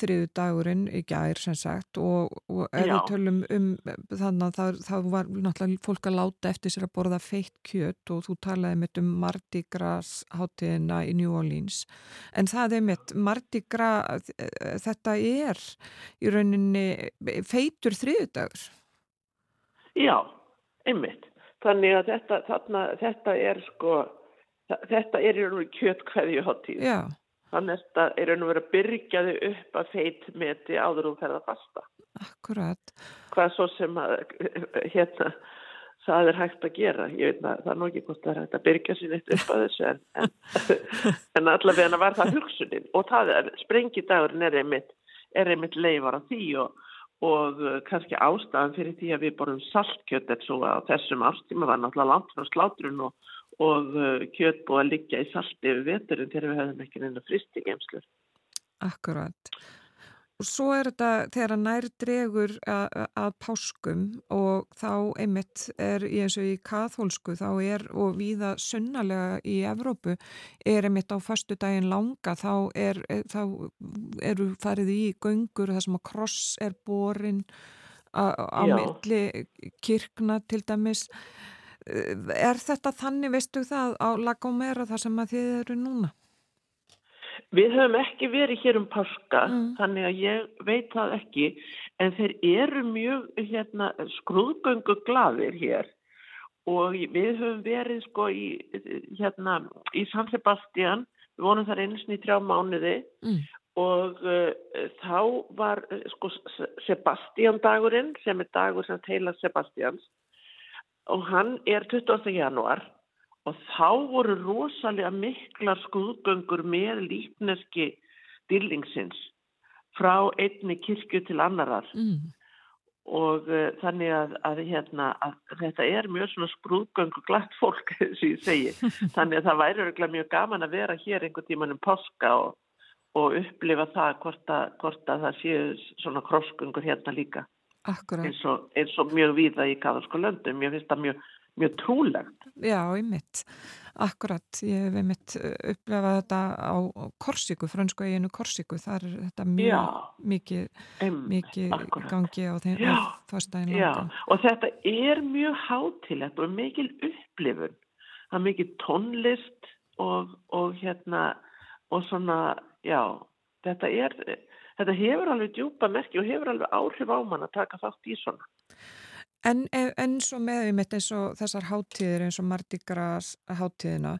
þriðu dagurinn í gær sem sagt og, og ef við tölum um þannig að það var náttúrulega fólk að láta eftir sér að borða feitt kjött og þú talaði mitt um Mardi Gras hátíðina í New Orleans en það er mitt Mardi Gras þetta er í rauninni feittur þriðu dagur. Já, einmitt. Þannig að þetta, þarna, þetta er sko þetta er í raun og veru kjötkvæðju hottíð. Já. Þannig að þetta er raun og veru að byrjaði upp að feit meti áður og ferða fasta. Akkurat. Hvað svo sem að hérna það er hægt að gera. Ég veit að það er nokkið hvort það er hægt að byrja sér eitt upp að þessu en, en, en allavega var það hugsunin og það er, sprengidagurinn er einmitt, er einmitt leifar af því og, og kannski ástafan fyrir því að við borum saltkjött eins og á þessum ástíma var náttúrulega langt frá slátrun og og uh, kjöt búið að liggja í salti yfir veturinn þegar við höfum ekki neina fristi geimslur. Akkurat. svo er þetta þegar nær dregur að, páskum og þá einmitt er eins og í kathólsku þá er og viða sunnalega í Evrópu er einmitt á fastu daginn langa þá, er, þá eru farið í göngur þar sem að kross er borin á, milli kirkna til dæmis er þetta þannig veistu það á Lagomera þar sem að þið eru núna? Við höfum ekki verið hér um páska, mm. þannig að ég veit það ekki, en þeir eru mjög hérna, skrúðgöngu gladir hér og við höfum verið sko í, hérna, í San Sebastian, við vonum þar einsni í trjá mánuði mm. og uh, þá var sko Sebastian dagurinn sem er dagur sem teila Sebastians og hann er 20. januar og þá voru rosalega miklar skuðgöngur með lífneski dillingsins frá einni kirkju til annarar mm. og uh, þannig að, að, hérna, að þetta er mjög svona skrúðgöngu glatt fólk sem ég segi, þannig að það væri mjög gaman að vera hér einhvern tíman um páska og, og upplifa það hvort að, hvort að það séu svona krossgöngur hérna líka eins og, eins og mjög víða í kaðarsko löndum, ég finnst það mjög mjög trúlegt. Já, einmitt. Akkurat, ég hef einmitt uh, upplefað þetta á Korsíku, fransku eiginu Korsíku, þar er þetta mjög já, mikið, mikið gangi á þeim. Já, og þetta er mjög hátilegt og mikil upplifun. Það er mikið tónlist og, og hérna, og svona, já, þetta er, þetta hefur alveg djúpa merki og hefur alveg áhrif á mann að taka þátt í svona. En, en svo meðum þetta eins og þessar háttíðir eins og Mardi Gras háttíðina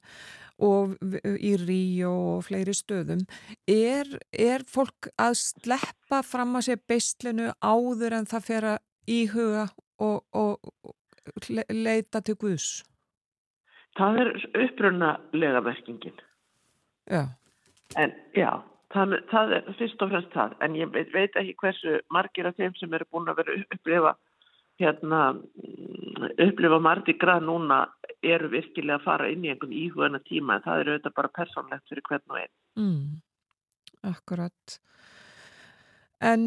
og í Ríó og fleiri stöðum, er, er fólk að sleppa fram að sér beislinu áður en það fer að íhuga og, og, og leita til Guðs? Það er upprunnalega verkingin. Já. En já, það, það er fyrst og fremst það, en ég veit, veit ekki hversu margir af þeim sem eru búin að vera upplifa hérna upplifa Mardi Gras núna eru virkilega að fara inn í einhvern íhugana tíma en það eru auðvitað bara persónlegt fyrir hvern og einn. Mm, akkurat. En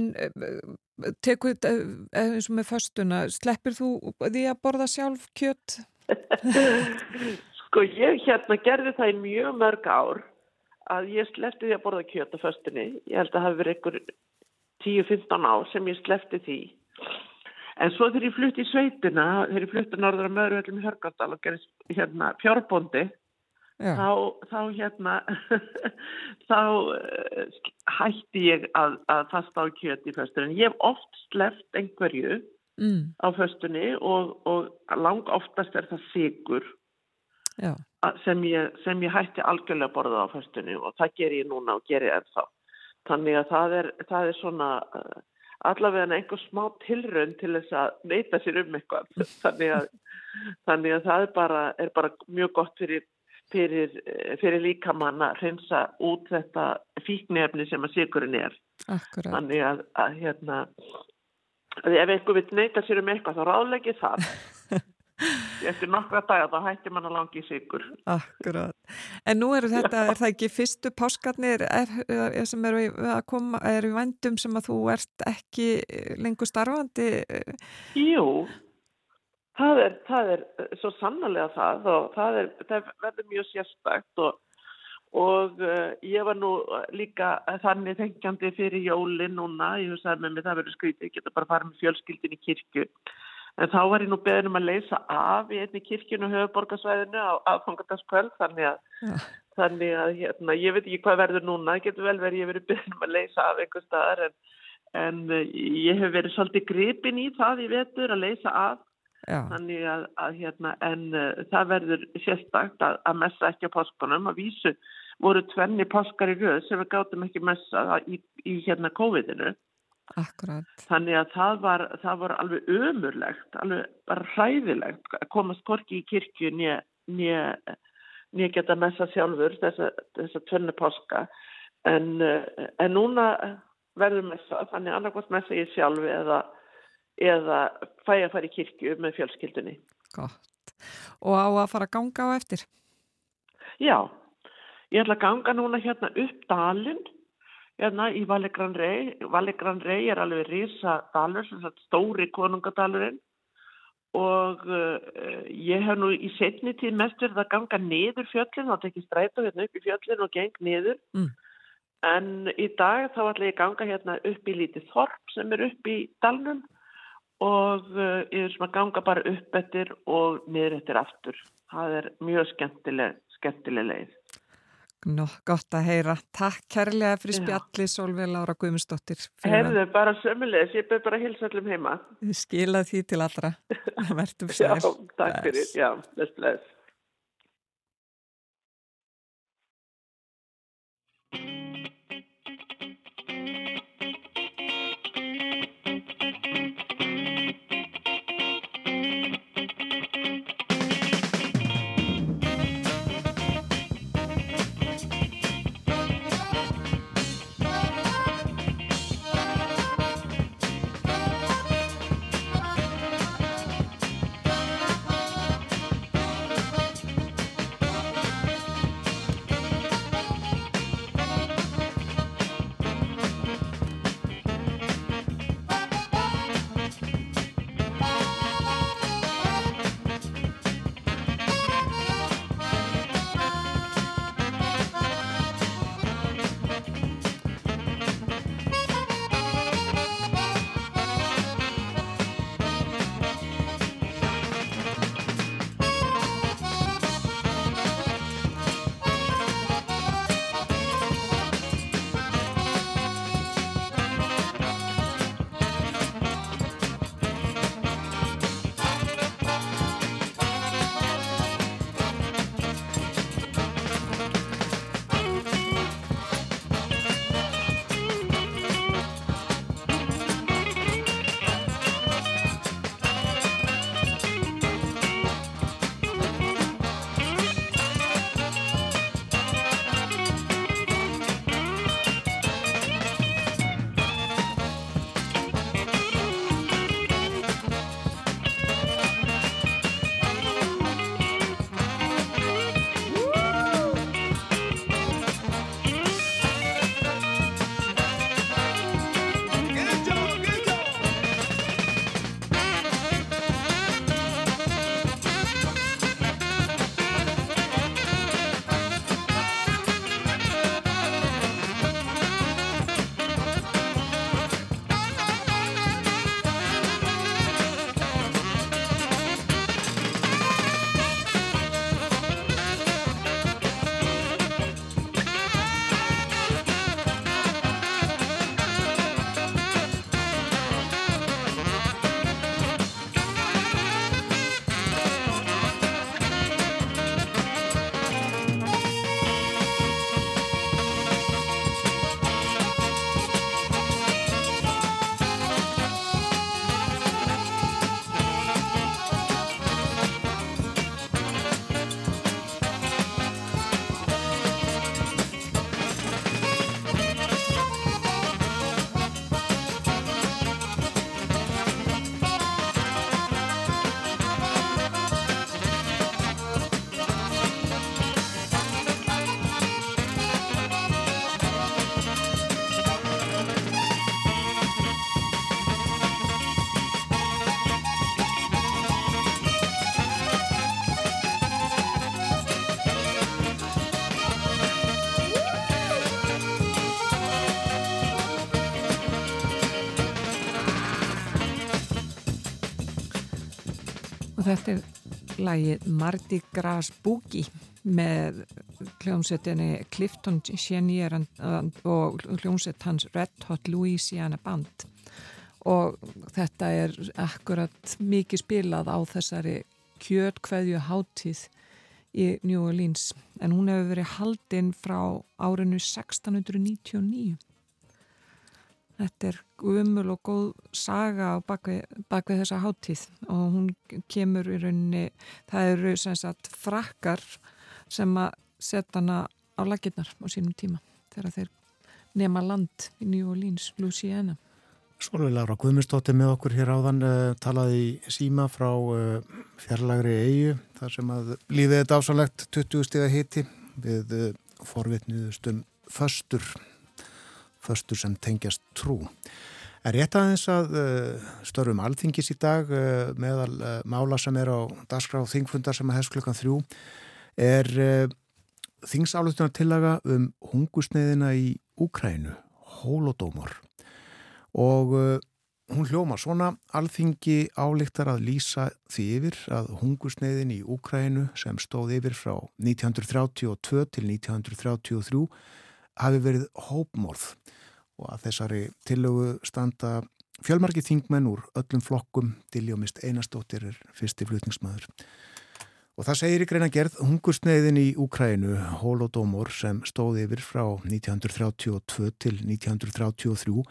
tekur þetta eins og með föstuna, sleppir þú því að borða sjálf kjött? sko ég hérna gerði það í mjög mörg ár að ég sleppti því að borða kjött á föstunni. Ég held að það hefur verið einhver 10-15 ár sem ég sleppti því En svo þegar ég flutti í sveitina, þegar ég flutti norður að möðurvöldum í Hörgardal og gerist hérna fjárbondi, þá, þá hérna, þá uh, hætti ég að, að fasta á kjöti í föstunni. Ég hef oft sleft einhverju mm. á föstunni og, og lang oftast er það sigur sem ég, sem ég hætti algjörlega borða á föstunni og það ger ég núna og ger ég ennþá. Þannig að það er, það er svona... Uh, allavega einhver smá tilrönd til þess að neyta sér um eitthvað þannig að, þannig að það er bara, er bara mjög gott fyrir, fyrir, fyrir líkamann að hreinsa út þetta fíknefni sem að sigurinn er Akkurat. þannig að, að hérna ef einhver vil neyta sér um eitthvað þá ráðleggi það eftir nokkra daga þá hættir mann að langi í sigur Akkurát, en nú eru þetta er það ekki fyrstu páskarnir er, er, sem eru að koma er í vendum sem að þú ert ekki lengur starfandi? Jú það er, það er svo sannlega það og það, er, það verður mjög sérstakt og, og uh, ég var nú líka þannig þengjandi fyrir jólin núna, ég hef sagði með mig það verður skrítið, ég geta bara farið með fjölskyldin í kirkju En þá var ég nú beðin um að leysa af í einni kirkjunu höfuborgarsvæðinu á aðfangadagskvöld þannig að, ja. þannig að hérna, ég veit ekki hvað verður núna, það getur vel verið ég verið beðin um að leysa af einhver staðar en, en eh, ég hef verið svolítið gripin í það í vetur að leysa af ja. þannig að, að hérna, en uh, það verður sérstakt að, að messa ekki á páskunum að vísu voru tvenni páskar í rauð sem við gáttum ekki messa í, í hérna COVID-inu Akkurat. Þannig að það var, það var alveg ömurlegt, alveg bara hræðilegt að komast korki í kirkju nýja geta messa sjálfur þessa, þessa tvönnu páska en, en núna verður messa, þannig annarkvæmt messa ég sjálfi eða, eða fæ að fara í kirkju með fjölskyldunni. Gott. Og á að fara að ganga á eftir? Já, ég ætla að ganga núna hérna upp dalinn hérna í Valegran Rey. Valegran Rey er alveg risa dalur, stóri konungadalurinn og uh, ég hef nú í setni tíð mest verið að ganga niður fjöllin, þá tekið stræta hérna upp í fjöllin og geng niður. Mm. En í dag þá ætla ég að ganga hérna upp í lítið þorp sem er upp í dalnum og uh, ég er sem að ganga bara upp eftir og niður eftir aftur. Það er mjög skemmtileg, skemmtileg leið. Nó, gott að heyra. Takk kærlega fyrir spjalli Solveig Lára Guðmundsdóttir. Herðu, bara sömulegis, ég byrð bara að hilsa allum heima. Skila því til allra. Verðum sæl. Já, takk fyrir. Já, bless, bless. Þetta er lagið Mardi Gras Boogie með hljómsettinni Clifton Chenier og hljómsett hans Red Hot Louisiana Band. Og þetta er akkurat mikið spilað á þessari kjötkveðju háttíð í New Orleans. En hún hefur verið haldinn frá árinu 1699 Þetta er umul og góð saga á bakvið, bakvið þessa háttíð og hún kemur í rauninni, það eru sem sagt frakkar sem að setja hana á laginnar á sínum tíma þegar þeir nema land í New Orleans, Louisiana. Svolítið Laura Guðmundsdóttir með okkur hér áðan uh, talaði síma frá uh, fjarlagri eigu þar sem að líðið þetta ásálegt 20 stiga hiti við uh, forvitniðustum föstur föstu sem tengjast trú. Er rétt aðeins að uh, störfum alþingis í dag uh, meðal uh, mála sem er á dagskrá þingfundar sem að hefst klukkan þrjú er þingsálutunar tillaga um hungusneiðina í Úkrænu, Hólodómor og hún hljóma svona alþingi álíktar að lýsa því yfir að hungusneiðin í Úkrænu sem stóð yfir frá 1932 til 1933 hafi verið hópmorð og að þessari tillögu standa fjölmarki þingmenn úr öllum flokkum Diljómist Einastóttir er fyrsti flutningsmaður. Og það segir í greina gerð hungursneiðin í Úkrænu, Holodomor, sem stóði yfir frá 1932 til 1933,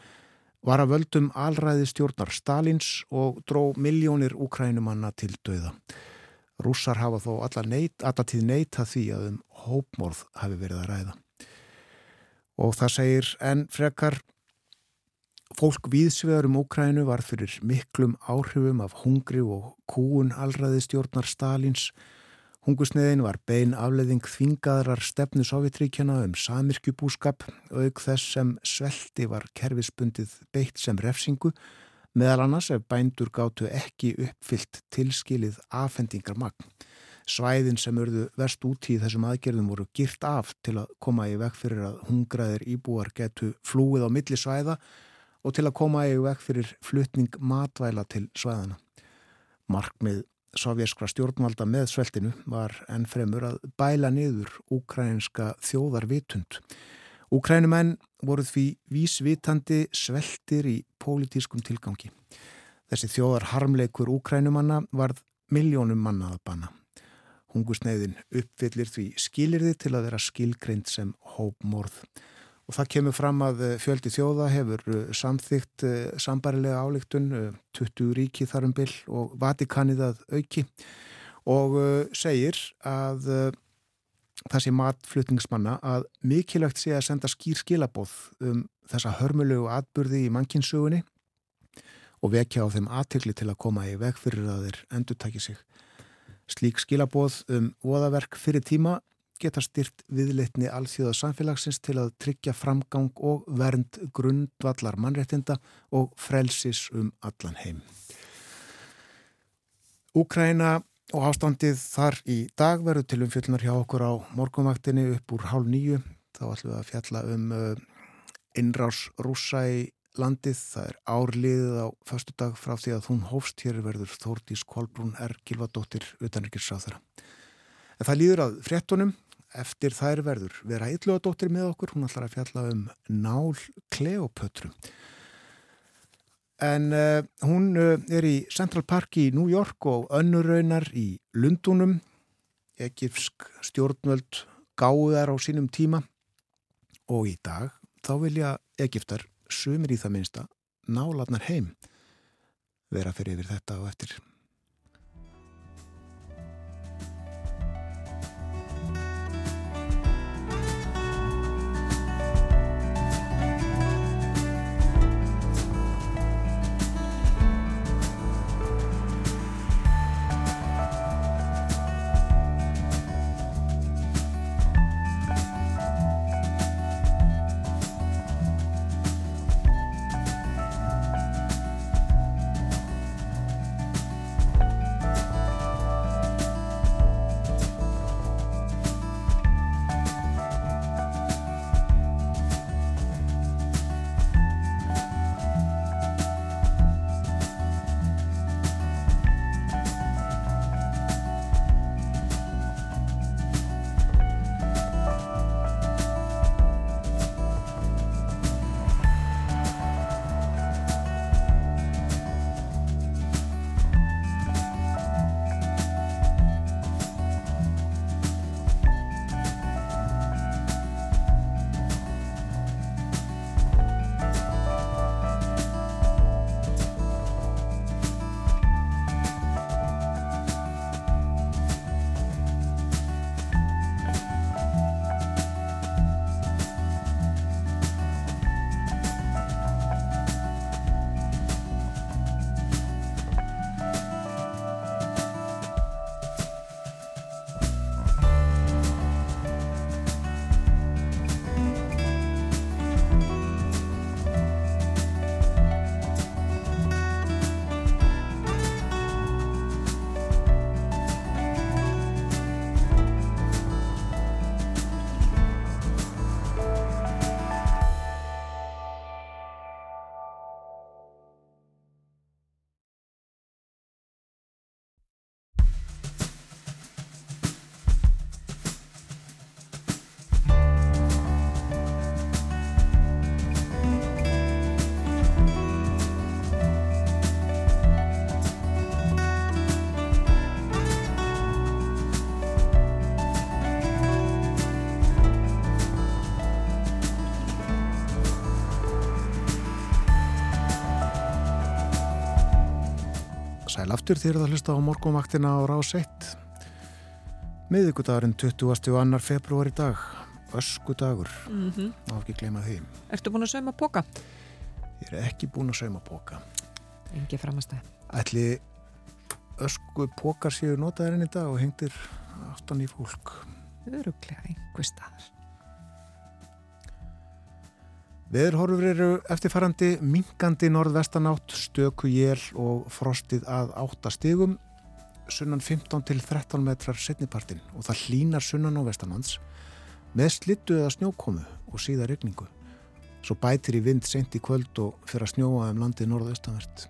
var að völdum alræði stjórnar Stalins og dró miljónir Úkrænumanna til döða. Rússar hafa þó allatíð neita því að um hópmorð hafi verið að ræða og það segir en frekar fólk viðsvegar um Úkrænu var fyrir miklum áhrifum af hungri og kúun alræði stjórnar Stalins. Hungusneiðin var bein afleðing þvingaðrar stefnu Sovjetríkjana um samirkjubúskap auk þess sem svelti var kerfispundið beitt sem refsingu meðal annars ef bændur gáttu ekki uppfyllt tilskilið afhendingar magn. Svæðin sem urðu vest út í þessum aðgerðum voru girt af til að koma í vekk fyrir að hungraðir íbúar getu flúið á milli svæða og til að koma í vekk fyrir flutning matvæla til svæðana. Markmið sovjerskra stjórnvalda með sveltinu var ennfremur að bæla niður úkrænska þjóðarvitund. Úkrænumenn voru því vísvitandi sveltir í pólitískum tilgangi. Þessi þjóðar harmleikur úkrænumanna varð miljónum mannaða banna. Hungusneiðin uppfyllir því skilirði til að vera skilgreint sem hópmorð. Og það kemur fram að eh, fjöldi þjóða hefur eh, samþygt eh, sambarilega álíktun, 20 ríki þarum byll og Vatikanið að auki og segir að sé matflutningsmanna að mikilvægt sé að senda skýr skilabóð um þessa hörmulegu atbyrði í mannkinsögunni og vekja á þeim aðtökli til að koma í veg fyrir að þeir endur takja sig. Slík skilaboð um voðaverk fyrir tíma geta styrt viðleitni alþjóða samfélagsins til að tryggja framgang og vernd grundvallar mannréttinda og frelsis um allan heim. Úkræna og ástandið þar í dag verður til umfjöldnar hjá okkur á morgumvaktinni upp úr hálf nýju. Þá ætlum við að fjalla um uh, innrás rúsa í landið. Það er árliðið á förstu dag frá því að hún hófst hér verður Þórdís Kolbrún R. Gilvadóttir utanrikiðsráþara. En það líður að fréttunum. Eftir þær verður vera eitthlugadóttir með okkur. Hún ætlar að fjalla um nál Kleopötru. En uh, hún uh, er í Central Park í New York og önnurraunar í Lundunum. Egipsk stjórnvöld gáðar á sínum tíma og í dag þá vilja Egiptar sumir í það minnsta náladnar heim vera fyrir yfir þetta og eftir aftur þýrða að hlusta á morgumvaktina á rás 1. Miðugudagurinn 22. februar í dag. Ösku dagur. Mm -hmm. Má ekki gleyma því. Ertu búin að sauma póka? Ég er ekki búin að sauma póka. Engi framastæð. Ætli ösku pókar séu notaðurinn í dag og hengtir aftan í fólk. Öruglega einhver staðar. Veðurhorfur eru eftirfarandi minkandi norðvestanátt, stöku jél og frostið að 8 stigum, sunnan 15 til 13 metrar setnipartin og það hlínar sunnan á vestanlands með slittu eða snjókomu og síða regningu. Svo bætir í vind sent í kvöld og fyrir að snjóa um landið norðvestanvert.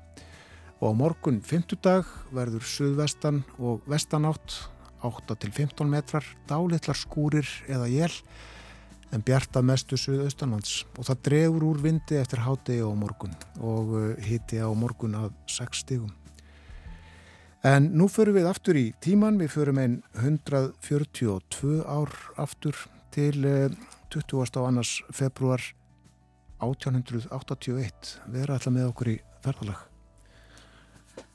Og á morgun 50 dag verður suðvestan og vestanátt 8 til 15 metrar, dálitlar skúrir eða jél en bjarta mestu suðaustanlands og það drefur úr vindi eftir hátegi á morgun og hiti á morgun að 6 stigum. En nú förum við aftur í tíman, við förum einn 142 ár aftur til 20. á annars februar 1881. Við erum alltaf með okkur í ferðalag.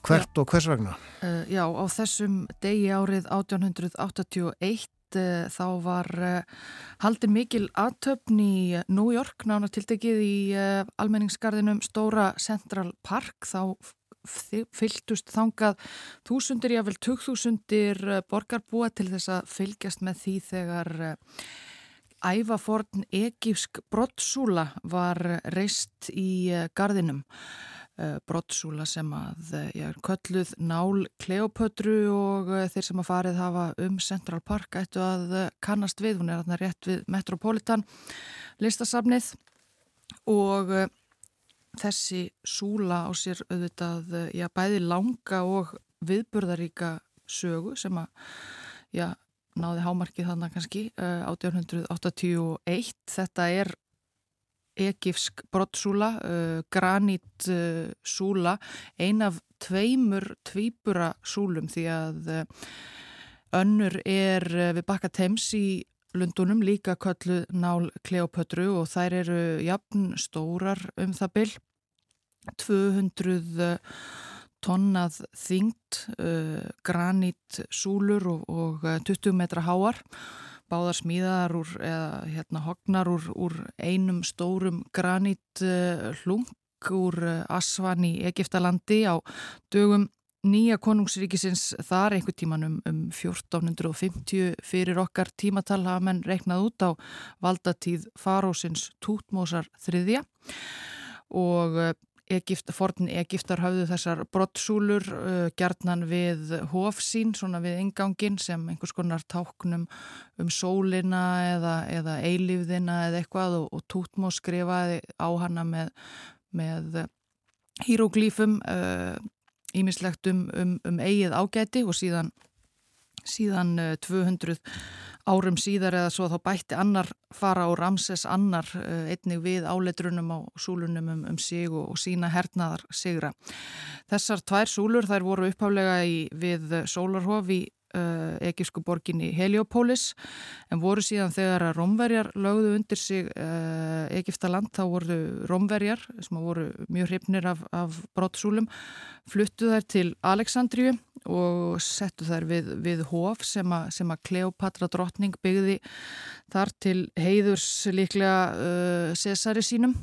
Hvert og hvers vegna? Uh, já, á þessum degi árið 1881 uh, þá var uh, haldin mikil aðtöfn í New York, nána tiltekið í almenningsgarðinum Stóra Central Park, þá fylgtust þangað þúsundir, jável tugþúsundir borgarbúa til þess að fylgjast með því þegar ævaforn egífsk brottsúla var reist í gardinum. Brottsúla sem að ég er kölluð Nál Kleopötru og þeir sem að farið hafa um Central Park ættu að kannast við, hún er þarna rétt við Metropolitan listasafnið og þessi súla á sér auðvitað, já, bæði langa og viðburðaríka sögu sem að, já, náði hámarkið þannig kannski, 1881. Þetta er egifsk brottsúla, granítsúla, ein af tveimur tvíbura súlum því að önnur er við bakka tems í Lundunum líka köllu nál Kleopötru og þær eru jafn stórar um það byll 200 tonnað þyngt uh, granítsúlur og, og 20 metra háar báðar smíðar úr eða hérna hognar úr, úr einum stórum graníthlung úr Asvan í Egiptalandi á dögum nýja konungsríkisins þar einhver tíman um, um 1450 fyrir okkar tímatal hafa menn reiknað út á valdatíð farósins Tútmósar þriðja. Og Egypt, forn Egiptar hafðu þessar brottsúlur uh, gerðnan við hófsín, svona við ingangin sem einhvers konar táknum um sólina eða, eða eilífðina eða eitthvað og, og Tútmó skrifaði á hana með, með híróglífum ímislegt uh, um, um, um eigið ágæti og síðan, síðan uh, 200 árum síðar eða svo þá bætti annar fara og Ramses annar uh, einnig við áleitrunum á súlunum um, um sig og, og sína hernaðar sigra. Þessar tvær súlur þær voru uppháflega í, við Sólarhof í uh, egísku borginni Heliopolis en voru síðan þegar að Romverjar lögðu undir sig uh, Egiptaland þá voru Romverjar sem voru mjög hrifnir af, af brottsúlum fluttu þær til Aleksandriju og settu þær við, við hof sem að, Kleopatra drottning byggði þar til heiðurs líklega uh, Cesari sínum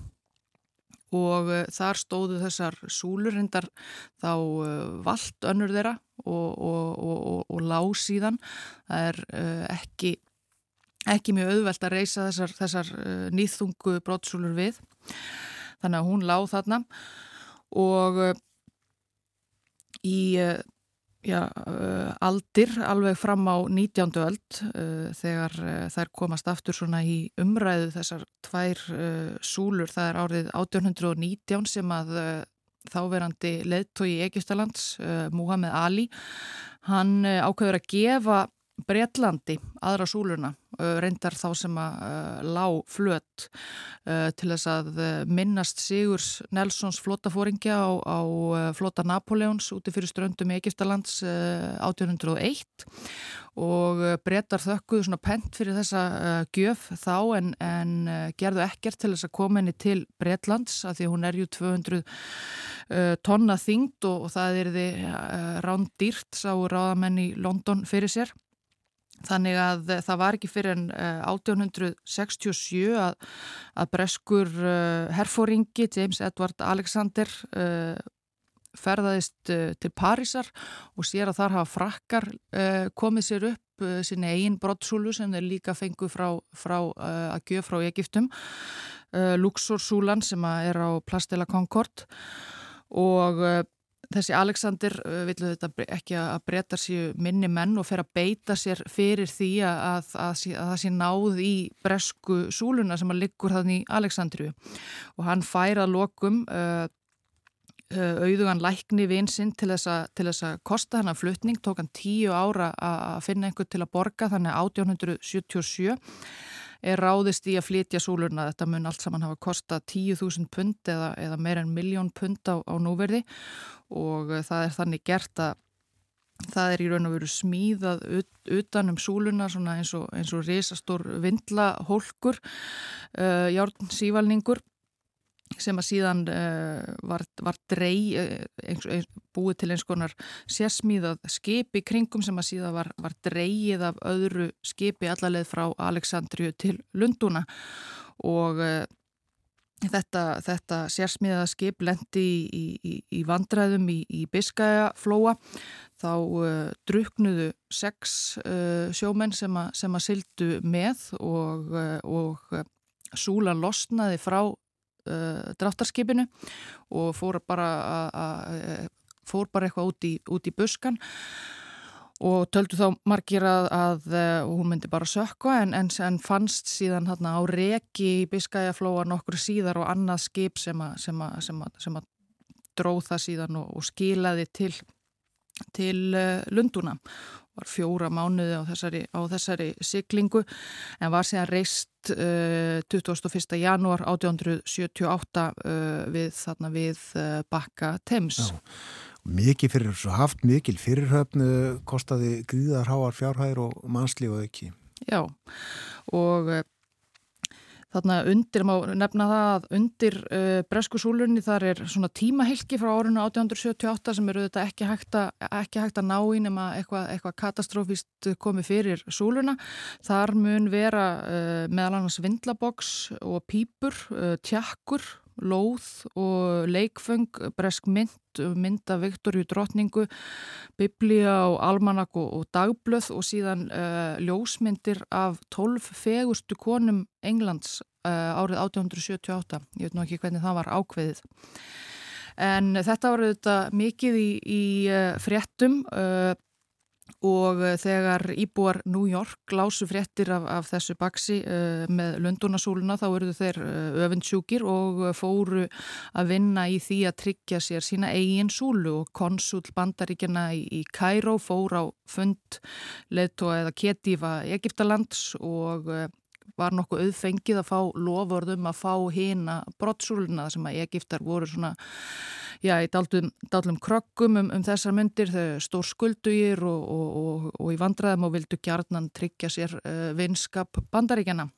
og uh, þar stóðu þessar súlur hendar þá uh, vald önnur þeirra og, og, og, og lág síðan. Það er uh, ekki ekki mjög auðvelt að reysa þessar, þessar nýþungu brottsúlur við. Þannig að hún lág þarna. Og í já, uh, aldir alveg fram á 19. öld uh, þegar þær komast aftur svona í umræðu þessar tvær súlur, það er árið 1819 sem að þáverandi leðtói í Egistalands, Muhammed Ali hann ákveður að gefa Breitlandi, aðra súluna, reyndar þá sem að lág flött til þess að minnast Sigurs Nelsons flótafóringja á, á flóta Napoleons úti fyrir ströndum í Egiptalands 1801 og breytar þökkuðu svona pent fyrir þessa gjöf þá en, en gerðu ekkert til þess að koma henni til Breitlands að því hún er ju 200 uh, tonna þingd og, og það er því rándýrt sá ráðamenn í London fyrir sér. Þannig að það var ekki fyrir en 1867 að, að breskur herfóringi James Edward Alexander ferðaðist uh, til Parísar og sér að þar hafa frakkar uh, komið sér upp uh, sinni eigin brottsúlu sem þeir líka fengu frá, frá að gjöf frá Egiptum Luxorsúlan sem er á Plastela Concord og þessi Alexander villu þetta ekki að breyta sér minni menn og fer að beita sér fyrir því að, að, að, að það sé náð í bresku súluna sem að liggur þannig í Alexandriu og hann fær að lokum Eh, auðugan lækni vinsinn til þess að kosta hann að flutning, tók hann tíu ára að finna einhver til að borga þannig að 1877 er ráðist í að flytja súlurna þetta mun allt saman hafa kostað 10.000 pund eða, eða meir en miljón pund á, á núverði og eh, það er þannig gert að það er í raun og veru smíðað ut, utan um súluna eins og, eins og risastór vindlahólkur uh, járn sívalningur sem að síðan uh, var, var drey, uh, búið til eins konar sérsmíðað skipi kringum sem að síðan var, var dreyið af öðru skipi allarleið frá Aleksandriju til Lunduna og uh, þetta, þetta sérsmíðað skip lendi í, í, í vandræðum í, í Biskæjaflóa þá druknuðu sex sjómenn sem að, sem að syldu með og, og súlan losnaði frá uh, dráttarskipinu og fór bara, a, a, fór bara eitthvað út í, út buskan og töldu þá margir að, að uh, hún myndi bara sökka en, en, en fannst síðan hérna, á reki í Biskæjaflóa nokkur síðar og annað skip sem að, dróð það síðan og, og skilaði til, til uh, Lunduna var fjóra mánuði á þessari, á þessari siglingu en var síðan reist uh, 21. janúar 1878 uh, við, þarna, við bakka Thames. Já. Mikið fyrir, svo haft mikil fyrirhöfnu kostaði gríðarháar fjárhæðir og mannslíf og ekki. Já og uh, Þarna undir, má nefna það að undir uh, breskusúlunni þar er svona tímahylki frá árinu 1878 sem eru þetta ekki hægt að, ekki hægt að ná í nema eitthvað, eitthvað katastrófist komið fyrir súluna. Þar mun vera uh, meðal annars vindlaboks og pýpur, uh, tjakkur, lóð og leikföng, bresk mynd, mynda Viktorju drotningu, biblía og almanak og, og dagblöð og síðan uh, ljósmyndir af tolf fegustu konum Englands uh, árið 1878. Ég veit nú ekki hvernig það var ákveðið. En þetta var auðvitað mikið í, í uh, fréttum og eh, þegar íbúar New York lásu fréttir af, af þessu baksi uh, með Lundunasúluna þá eruðu þeir uh, eh, öfundsjúkir og fóru að vinna í því að tryggja sér sína eigin súlu. Og konsul bandaríkjana í, í Kæró fór á fund leðtóa eða ketífa Egiptalands og uh, var nokkuð auðfengið að fá lofurðum að fá hýna brottsúluna sem að Egiptar voru svona já, í dálum krokkum um, um þessar myndir, þau stór skuldugir og, og, og, og í vandraðum og vildu gjarnan tryggja sér uh, vinskap bandaríkjana.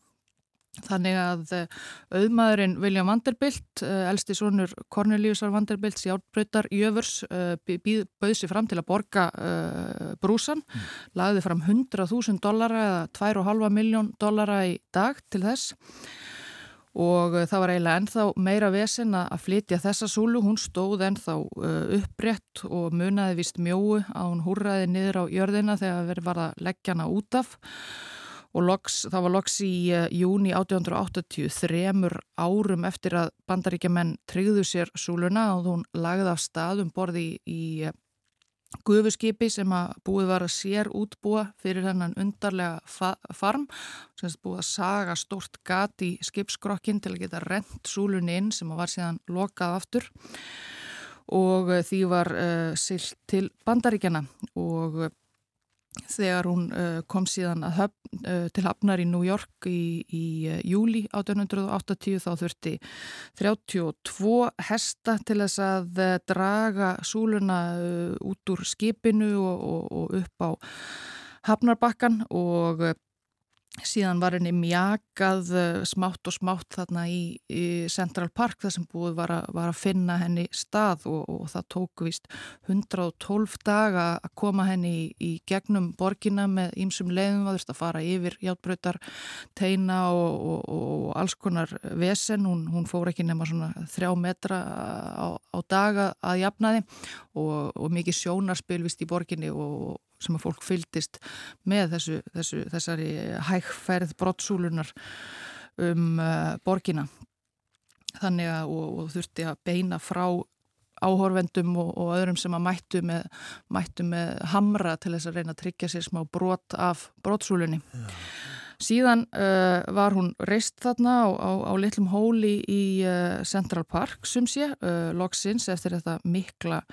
Þannig að uh, auðmaðurinn William Vanderbilt, uh, elsti sonur Corneliusar Vanderbilt, sjálfbröytar Jöfurs, bauði sér fram til að borga brúsan, mm. lagði fram 100.000 dollara eða 2,5 miljón dollara í dag til þess. Og eh, það var eiginlega ennþá meira vesen að flytja þessa súlu, hún stóð ennþá eh, uppbrett og munaði vist mjóu að hún húrraði niður á jörðina þegar verið var að leggja hana út af. og loks, það var loks í uh, júni 1880 þremur árum eftir að bandaríkjaman tryggðu sér súluna og hún lagði af stað um borði í, í gufuskipi sem að búið var að sér útbúa fyrir þennan undarlega fa farm. Sem búið að saga stort gat í skipskrokkin til að geta rent súlunni inn sem var síðan lokað aftur. Og því var uh, silt til bandaríkjana og þegar hún uh, kom síðan höfn, uh, til hafnar í New York í, í uh, júli 1880 þá þurfti 32 hesta til þess að draga súluna út úr skipinu og, og, og upp á Hafnarbakkan og síðan var henni mjakað eh, smátt og smátt þarna í, í Central Park þar sem búið var að, var að finna henni stað og, og það tók vist 112 daga að koma henni í, í gegnum borgina með ýmsum leiðum. Að fara yfir hjálpbröytar teina og, og, og alls konar vesen, hún, hún fór ekki nema svona þrjá metra á, á daga að jafnaði og mikið sjónarspil vist í borginni og sem að fólk fyldist með þessu, þessu, þessari hægferð brottsúlunar um uh, borgina þannig að og, og þurfti að beina frá áhorfendum og, og öðrum sem að mættu með, mættu með hamra til þess að reyna að tryggja sér smá brot af brottsúlunni ja. síðan uh, var hún reist þarna á, á, á litlum hóli í uh, Central Park sum sé, uh, loksins eftir þetta mikla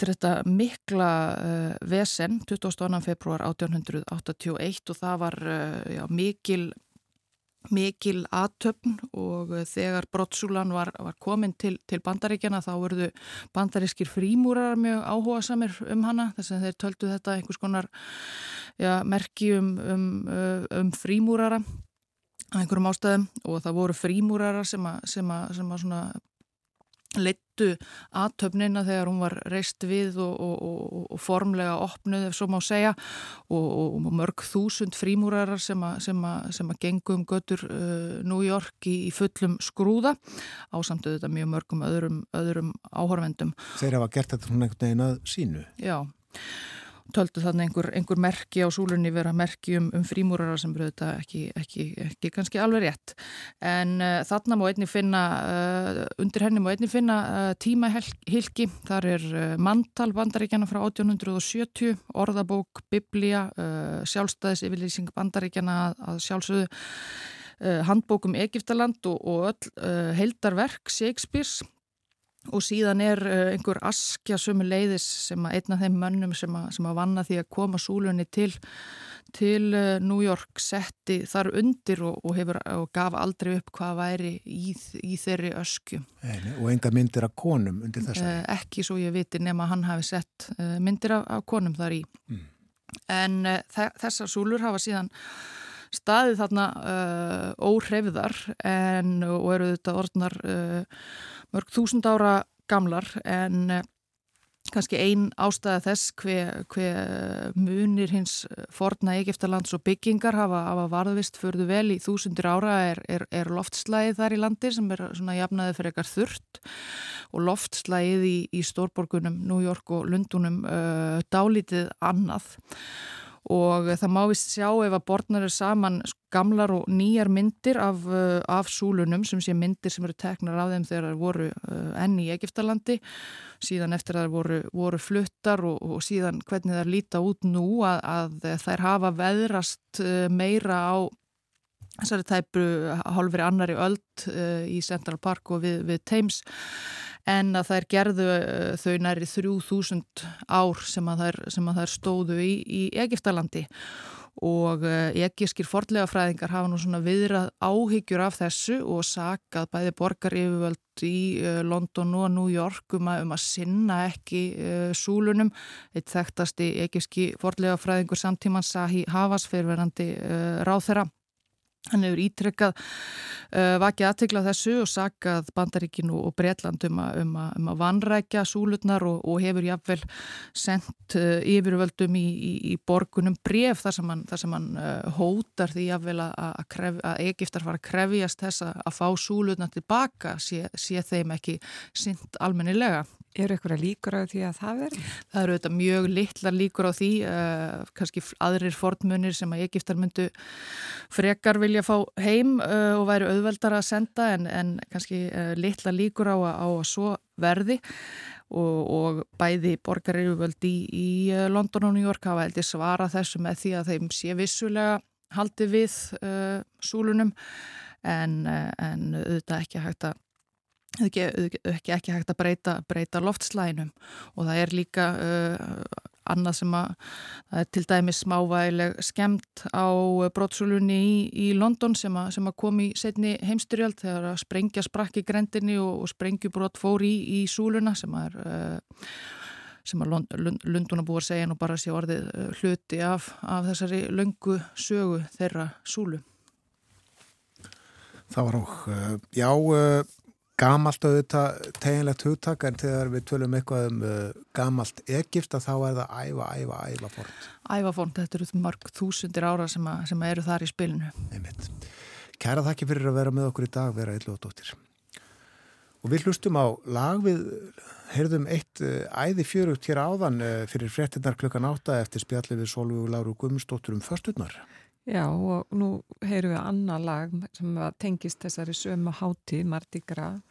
eftir þetta mikla uh, vesen 22. februar 1881 og það var uh, já, mikil mikil aðtöfn og uh, þegar brottsúlan var, var komin til, til bandaríkjana þá verðu bandarískir frímúrar mjög áhuga samir um hana þess að þeir töldu þetta einhvers konar já, merki um, um, um frímúrara einhverjum ástæðum og það voru frímúrara sem að, sem að, sem að leittu aðtöfnina þegar hún var reist við og, og, og, og formlega opnuð ef svo má segja og mörg þúsund frímúrarar sem að, sem að, sem að gengum götur uh, New York í, í fullum skrúða á samtöðu þetta mjög mörgum öðrum, öðrum áhörvendum. Þeir hafa gert þetta svona einhvern veginn að sínu? Já töldu þannig einhver, einhver merki á súlunni vera merki um, um frímúrara sem bröðu þetta ekki, ekki, ekki kannski alveg rétt. En uh, þarna má einni finna uh, undir henni má einni finna uh, tímahilki, þar er mantal bandaríkjana frá 1870 orðabók, biblía sjálfstæðis yfirlýsing bandaríkjana að, að sjálfsögðu handbókum Egiptaland og, og öll heildarverk Shakespeare's og síðan er uh, einhver askja sömu leiðis sem að einna þeim mönnum sem að, sem að vanna því að koma súlunni til, til uh, New York setti þar undir og, og, hefur, og gaf aldrei upp hvað væri í, í þeirri öskju. Eini, og enga myndir af konum undir þessari? Uh, ekki svo ég viti nema hann hafi sett myndir af, af konum þar í. Mm. En þessar súlur hafa síðan staðið þarna óhreyfðar en, og eru þetta orðnar mörg þúsund ára gamlar en eh, kannski ein ástæða þess hver, hver munir hins forna Egiptalands og byggingar hafa, hafa varðvist förðu vel í þúsundir ára er, er, er loftslæðið þar í landi sem er svona jafnaðið fyrir eitthvað þurrt og loftslæðið í, í stórborgunum New York og Lundunum uh, dálítið annað og það má vist sjá ef að borðnar er saman gamlar og nýjar myndir af, uh, af súlunum sem sé myndir sem eru teknar af þeim þegar það voru uh, enni í Egiptalandi síðan eftir að það voru, voru fluttar og, og síðan hvernig það líta út nú að, að þær hafa veðrast uh, meira á þessari tæpu hálfri annari öld í Central Park og við, við Thames en að þær gerðu uh, þau næri 3000 ár sem að þær, sem að þær stóðu í, í Egiptalandi og uh, egiskir fordlega fræðingar hafa nú svona viðrað áhyggjur af þessu og sakað bæði borgar yfirvöld í uh, London og New York um að, um að sinna ekki súlunum. Eitt þekktasti egiski fordlega fræðingur samtíman Sahi Havas fyrirverandi ráð þeirra Hann hefur ítrykkað uh, vakið aðtegla þessu og sakað Bandaríkinu og Breitland um að, um að, um að vanrækja súlutnar og, og hefur jáfnvel sendt uh, yfirvöldum í, í, í borgunum bref þar sem hann, þar sem hann uh, hótar því jáfnvel að, að Egiptar fara að krefjast þess að fá súlutnar tilbaka sé, sé þeim ekki sint almennilega. Er eitthvað líkur á því að það verður? Það eru þetta mjög litlar líkur á því, uh, kannski aðrir fornmunir sem að Egiptar myndu frekar vilja fá heim uh, og væri auðveldar að senda en, en kannski uh, litlar líkur á, að svo verði og, og bæði borgarirvöld í, í London og New York hafa heldur svara þessu með því að þeim sé vissulega haldi við súlunum en, en auðvitað ekki hægt að ekki, ekki, ekki hægt að breyta, breyta loftslæginum og það er líka uh, annað sem að það er til dæmis smávægileg skemmt á brottsulunni í, í London sem að, sem að kom í setni heimstyrjöld þegar að sprengja sprakk í grendinni og, og sprengjubrott fór í, í súluna sem að er uh, sem að Lunduna búið að segja nú bara sé orðið uh, hluti af, af þessari löngu sögu þeirra súlu. Það var óg, uh, já, uh, gamalt auðvitað teginlegt hugtak en þegar við tölum eitthvað um gamalt Egipta þá er það æfa, æfa, æfa fórnt. Æfa fórnt, þetta eru marg þúsundir ára sem, að, sem að eru þar í spilinu. Einmitt. Kæra þakki fyrir að vera með okkur í dag, vera eitthvað dóttir. Og við hlustum á lag við, heyrðum eitt uh, æði fjörugt hér áðan uh, fyrir frettinnar klukkan átta eftir spjalli við Solveig Láru Guðmundsdóttur um förstunnar. Já og nú heyrum við annar lag sem tengist þessari sömu hátíð, Mardi Gras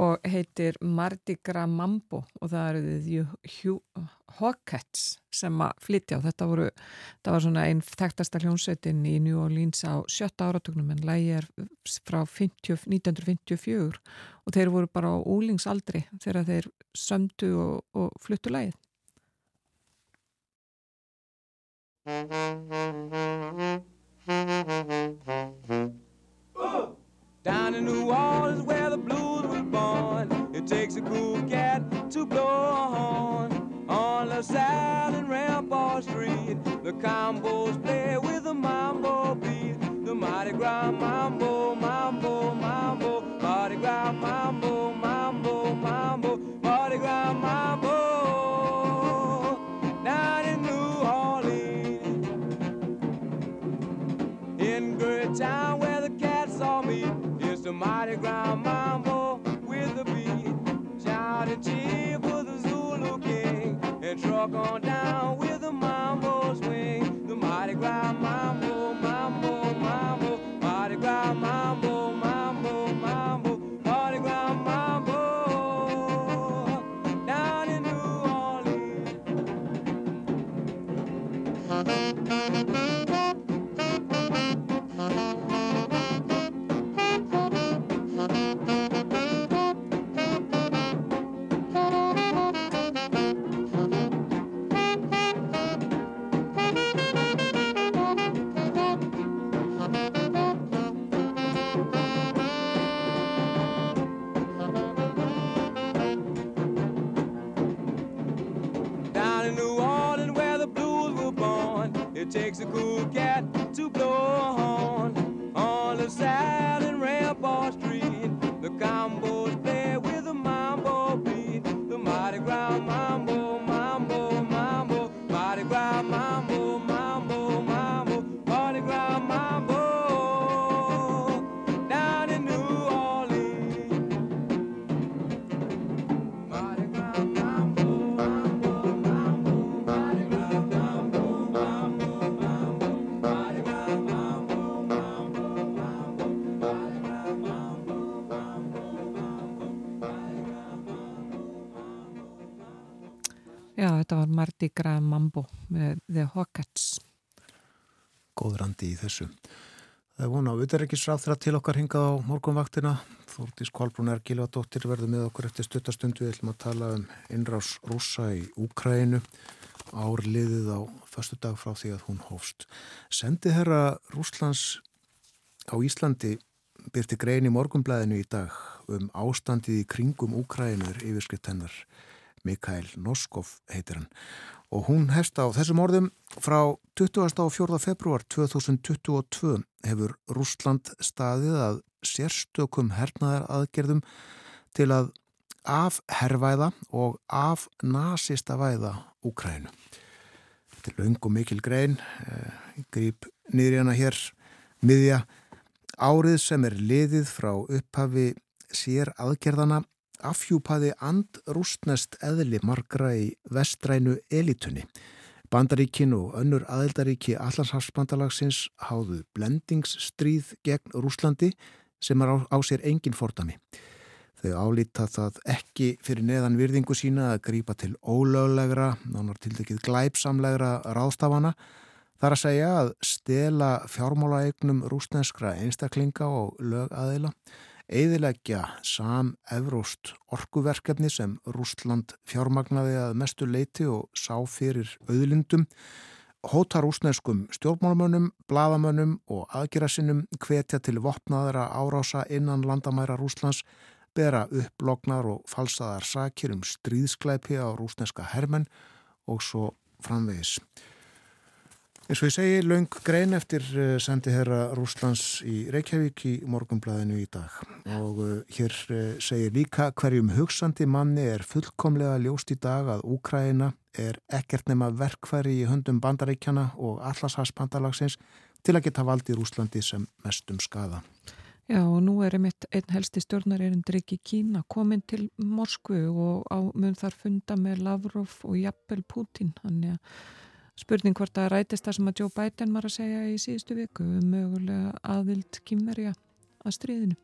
og heitir Mardi Gras Mambo og það eru því Hawkettes sem að flytja og þetta voru, það var svona einn þekktasta hljónsveitin í New Orleans á sjötta áratögnum en lægi er frá 50, 1954 og þeir voru bara á úlingsaldri þegar þeir sömdu og, og fluttu lægið. Down in New Orleans where the blues were born It takes a cool cat to blow a horn. On LaSalle and Rampart Street The combos play with the mambo beat. The Mardi Gras mambo, mambo, mambo. Mardi Gras mambo, mambo, mambo the Mardi Gras mambo with the beat. Shout and cheer for the Zulu King and truck on down Mardi Gras Mambo með The Hawkettes. Góður andi í þessu. Það er vona á uterrikisráþra til okkar hingað á morgunvaktina. Þórtís Kolbrún er Gilvardóttir verður með okkur eftir stuttastundu. Við ætlum að tala um innrás rúsa í Úkræinu. Árliðið á förstu dag frá því að hún hófst. Sendi herra Rúslands á Íslandi byrti grein í morgunblæðinu í dag um ástandið í kringum Úkrænur yfirskritt hennar. Mikael Noskov heitir hann og hún hefst á þessum orðum frá 24. februar 2022 hefur Rúsland staðið að sérstökum hernaðar aðgerðum til að afherrvæða og afnasista væða Úkrænu. Þetta er laung og mikil grein, ég grýp hérna hér miðja árið sem er liðið frá upphafi sér aðgerðana afhjúpaði andrústnest eðli margra í vestrænu elitunni. Bandaríkin og önnur aðeldaríki Allarshafsbandalagsins háðu blendingsstríð gegn Rúslandi sem er á, á sér engin fordami. Þau álíta það ekki fyrir neðan virðingu sína að grípa til ólöglegra, nánar til dækið glæpsamlegra ráðstafana. Það er að segja að stela fjármálaegnum rúsneskra einstaklinga og lögaðila Eðilegja sam-evróst orkuverkefni sem Rústland fjármagnaði að mestu leiti og sá fyrir auðlindum, hóta rúsneskum stjórnmálmönnum, bladamönnum og aðgerasinnum hvetja til vopnaðara árása innan landamæra Rúslands bera upplognar og falsaðar sakir um stríðsklæpi á rúsneska hermenn og svo framvegis. Eins og ég segi, laung grein eftir eh, sendi herra Rúslands í Reykjavík í morgunblæðinu í dag og eh, hér eh, segir líka hverjum hugsandi manni er fullkomlega ljóst í dag að Úkraina er ekkert nema verkfæri í höndum bandaríkjana og allarshagsbandalagsins til að geta valdið Rúslandi sem mestum skada. Já og nú er einmitt einn helsti stjórnareirindur ekki Kína komin til Moskvu og á mun þar funda með Lavrov og Jappel Putin. Þannig að spurning hvort að rætist það sem að Joe Biden var að segja í síðustu viku um mögulega aðvild kýmverja að stríðinu.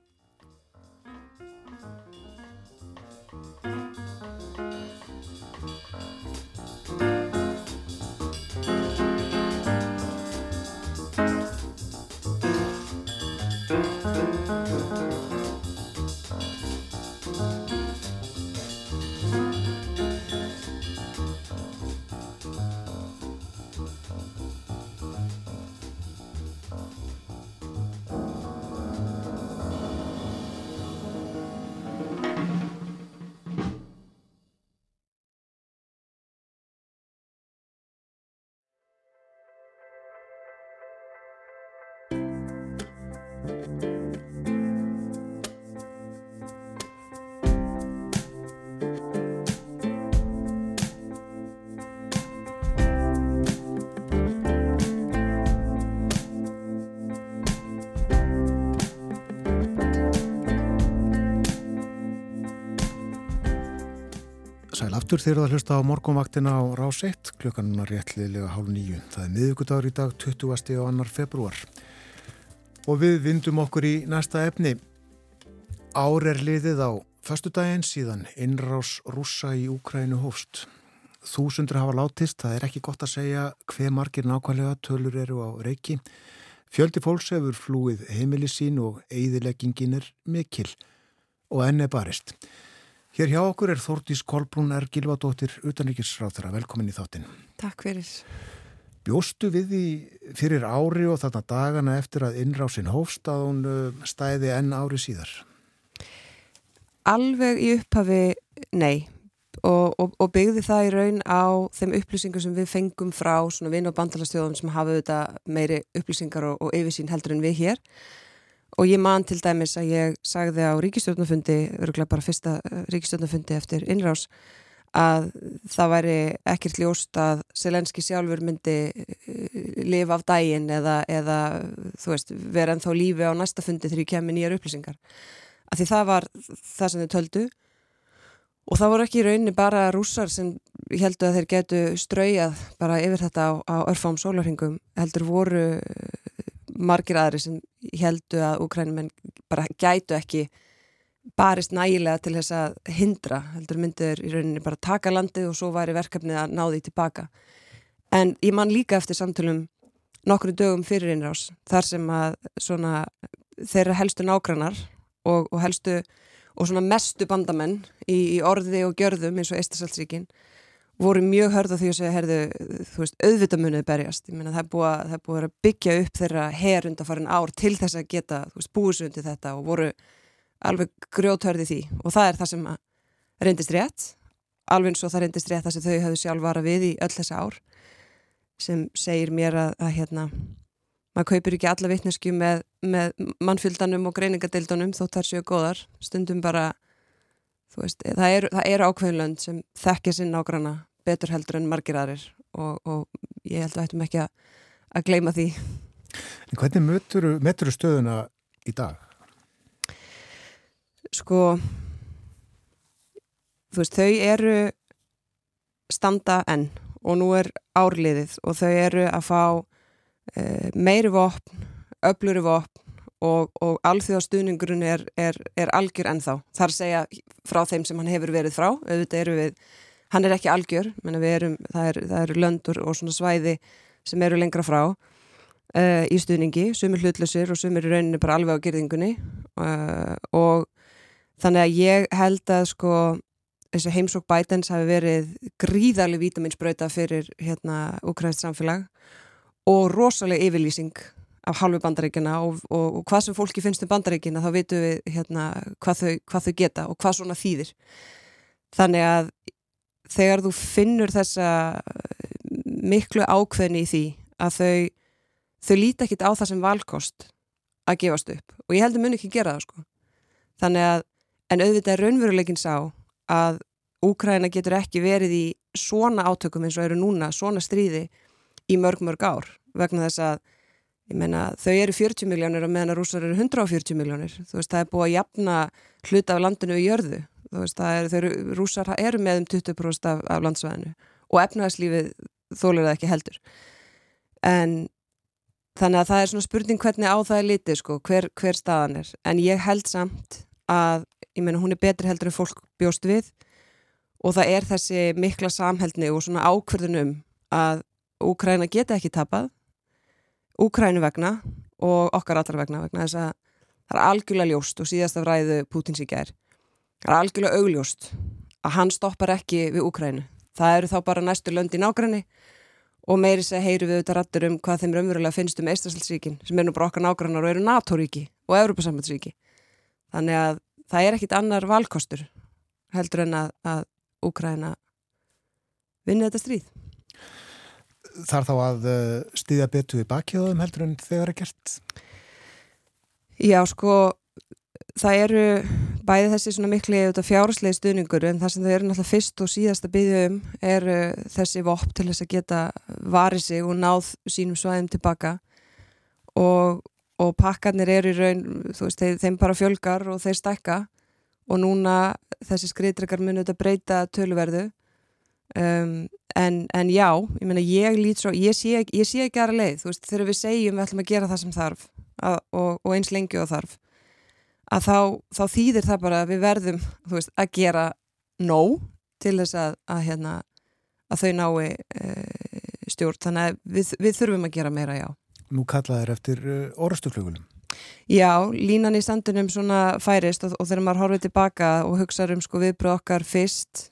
Aftur þegar það hlusta á morgunvaktina á rás 1 klukkanuna réttliðlega hálf nýju. Það er miðugudagur í dag 20. og annar februar. Og við vindum okkur í næsta efni. Ár er liðið á förstudaginn síðan innrás rúsa í Úkrænu hófst. Þúsundur hafa látist, það er ekki gott að segja hver margir nákvæmlega tölur eru á reiki. Fjöldi fólks hefur flúið heimili sín og eigðileggingin er mikil og enn er barist. Hér hjá okkur er Þórtís Kolbrún R. Gilvadóttir, utanríkisráþara. Velkomin í þáttin. Takk fyrir. Bjóstu við því fyrir ári og þarna dagana eftir að innrásin hófst að hún uh, stæði enn ári síðar? Alveg í upphafi, nei. Og, og, og byggði það í raun á þeim upplýsingar sem við fengum frá svona vinn- og bandalastjóðum sem hafa auðvitað meiri upplýsingar og, og yfirsýn heldur en við hér. Og ég man til dæmis að ég sagði á ríkistjórnafundi, öruglega bara fyrsta eh, ríkistjórnafundi eftir innrás, að það væri ekkert ljóst að Selenski sjálfur myndi eh, lifa af dægin eða, eða veist, vera ennþá lífi á næsta fundi þegar ég kemi nýjar upplýsingar. Af því það var það sem þau töldu og það voru ekki í rauninni bara rússar sem heldur að þeir getu ströyjað bara yfir þetta á, á örfám sólarhingum, heldur voru margir aðri sem heldu að Ukrænumenn bara gætu ekki barist nægilega til þess að hindra, heldur myndir í rauninni bara taka landið og svo væri verkefnið að ná því tilbaka. En ég man líka eftir samtölum nokkru dögum fyrir innrás, þar sem að svona þeirra helstu nágrannar og, og helstu og svona mestu bandamenn í, í orði og gjörðum eins og Eistarsaldsríkinn voru mjög hörð á því að segja, herðu, þú veist, auðvitaðmunið berjast. Ég meina, það er búið að, búið að byggja upp þeirra herundafarin ár til þess að geta, þú veist, búið sundi þetta og voru alveg grjóthörði því. Og það er það sem reyndist rétt, alveg eins og það reyndist rétt það sem þau hafðu sjálf vara við í öll þessi ár, sem segir mér að, að hérna, maður kaupir ekki alla vittnesku með, með mannfyldanum og greiningadeildunum þó þar séu góðar, stundum bara, veist, það eru er ákveðinlönd sem þekkja sinn ágrana betur heldur en margir aðrir og, og ég held að ættum ekki að, að gleima því. En hvernig mötur þú stöðuna í dag? Sko, þú veist, þau eru standa enn og nú er árliðið og þau eru að fá e, meiri vopn, öfluri vopn og, og alþjóðastuðningurinn er, er, er algjör ennþá. Að segja frá þeim sem hann hefur verið frá, auðvitað eru við hann er ekki algjör, erum, það eru er löndur og svona svæði sem eru lengra frá uh, í stuðningi, sumir hlutlusir og sumir í rauninni bara alveg á gerðingunni uh, og þannig að ég held að sko þessi heimsók bætens hafi verið gríðarlega vítaminsbröyta fyrir hérna ukrainst samfélag og rosalega yfirlýsing af halvu bandaríkina og, og, og hvað sem fólki finnst um bandaríkina þá veitum við hérna, hvað, þau, hvað þau geta og hvað svona þýðir. Þannig að þegar þú finnur þessa miklu ákveðni í því að þau þau líti ekkit á það sem valkost að gefast upp. Og ég heldur mun ekki gera það sko. Þannig að en auðvitað er raunveruleikin sá að Úkræna getur ekki verið í svona átökum eins og eru núna, svona stríði í mörg mörg ár. Vegna þess að meina þau eru 40 miljónir og meðan að rúsar eru 140 miljónir þú veist það er búið að jafna hluta af landinu í jörðu þú veist það eru, eru rúsar eru með um 20% af, af landsvæðinu og efnæðslífið þólir það ekki heldur. En þannig að það er svona spurning hvernig á það er litið sko hver, hver staðan er. En ég held samt að ég meina hún er betri heldur en fólk bjóst við og það er þessi mikla samheldni og svona ákverðunum að Úkræna geta ekki tapað Úkrænu vegna og okkar allar vegna vegna þess að það er algjörlega ljóst og síðast af ræðu Pútins í gær það er algjörlega augljóst að hann stoppar ekki við Úkrænu það eru þá bara næstu löndi nágræni og meiri seg heyru við auðvitað rættur um hvað þeim raunverulega finnst um Eistasaldsríkin sem er nú bara okkar nágrænar og eru NATO-ríki og Európa-sambandsríki þannig að það er ekkit annar valkostur heldur en að, að Úkræna vinna þetta stríð. Þarf þá að uh, stýðja betu í bakjöðum heldur en þegar er gert? Já, sko, það eru bæði þessi svona mikli fjárslegi stuðningur en það sem þau eru náttúrulega fyrst og síðast að byggja um er uh, þessi vopp til þess að geta varið sig og náð sínum svæðum tilbaka og, og pakkarnir eru í raun, þú veist, þeim, þeim bara fjölgar og þeir stakka og núna þessi skriðdrekar munið að breyta tölverðu Um, en, en já, ég meina ég lít svo, ég sé, ég sé ekki aðra leið þú veist, þegar við segjum við ætlum að gera það sem þarf að, og, og eins lengi og þarf að þá, þá þýðir það bara að við verðum, veist, að gera nóg til þess að að, hérna, að þau nái e, stjórn, þannig að við, við þurfum að gera meira, já. Nú kallaður eftir e, orðstuflugunum Já, línan í sandunum svona færist og, og þegar maður horfið tilbaka og hugsaður um sko viðbröð okkar fyrst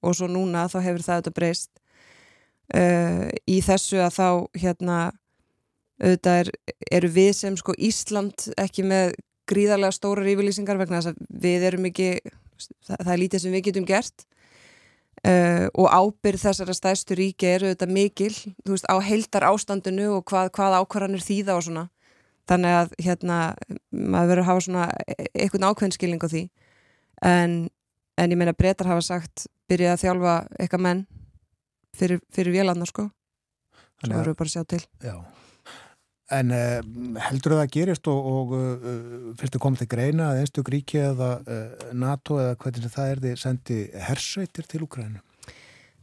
og svo núna þá hefur það auðvitað breyst. Uh, í þessu að þá hérna auðvitað er, eru við sem sko Ísland ekki með gríðarlega stórar yfirlýsingar vegna þess að við erum ekki það, það er lítið sem við getum gert. Uh, og ábyrð þessara stæðstu ríki eru auðvitað mikil þú veist á heildar ástandinu og hvað, hvað ákvarðanir þýða og svona. Þannig að hérna maður verður að hafa svona eitthvað ákveðinskilning á því. En en ég meina breytar hafa sagt byrja að þjálfa eitthvað menn fyrir, fyrir vélarnar sko. Svo verður við bara að sjá til. Já. En uh, heldur það að gerist og, og uh, fyrstu komið til greina að einstök ríki eða uh, NATO eða hvernig það er þið sendi hersveitir til Ukrænu?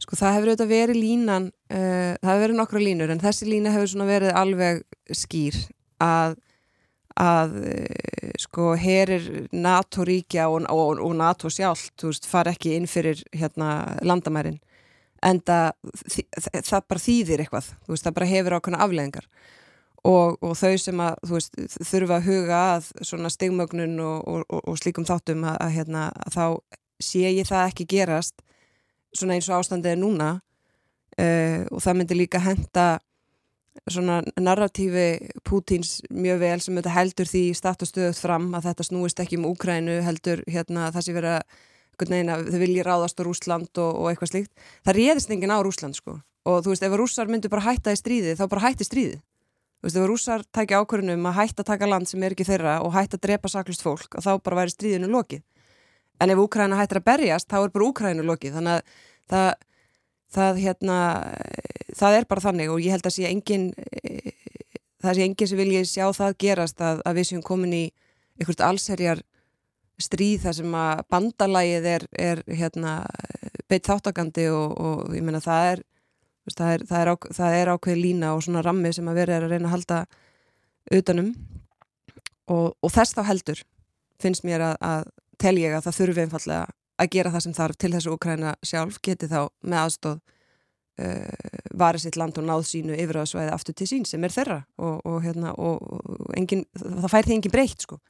Sko það hefur auðvitað verið línan það hefur verið nokkra línur en þessi lína hefur svona verið alveg skýr að að eh, sko herir NATO-ríkja og, og, og NATO sjálf veist, far ekki inn fyrir hérna, landamærin en það, það bara þýðir eitthvað veist, það bara hefur ákveðna afleðingar og, og þau sem að veist, þurfa að huga að stigmögnun og slíkum þáttum að, að, hérna, að þá sé ég það ekki gerast svona eins og ástandið er núna uh, og það myndi líka henda svona narratífi Pútins mjög vel sem þetta heldur því statustöðut fram að þetta snúist ekki um Úkrænu heldur hérna það sé vera þau vilji ráðast á Rúsland og, og eitthvað slíkt. Það réðist enginn á Rúsland sko og þú veist ef rússar myndur bara hætta í stríði þá bara hætti stríði. Veist ef rússar tækja ákvörðunum að hætta að taka land sem er ekki þeirra og hætta að drepa saklust fólk og þá bara væri stríðinu lokið. En ef Úkræna hættir að berjast þá er bara Úkrænu lokið þannig að það það, hérna, það er bara þannig og ég held að sé engin það sé engin sem vilji sjá það gerast að, að við séum komin í einhvert allserjar stríð þar sem að bandalægið er, er hérna, beitt þáttakandi og, og ég menna það er það er, það, er ák, er ákveð lína og svona rammi sem að vera er að reyna að halda utanum og, og þess þá heldur finnst mér að, að tel ég að það þurfi einfallega að gera það sem þarf til þessu Ukræna sjálf geti þá með aðstóð uh, varið sitt land og náð sínu yfirraðsvæði aftur til sín sem er þeirra. Og, og, hérna, og engin, það fær því engin breytt sko.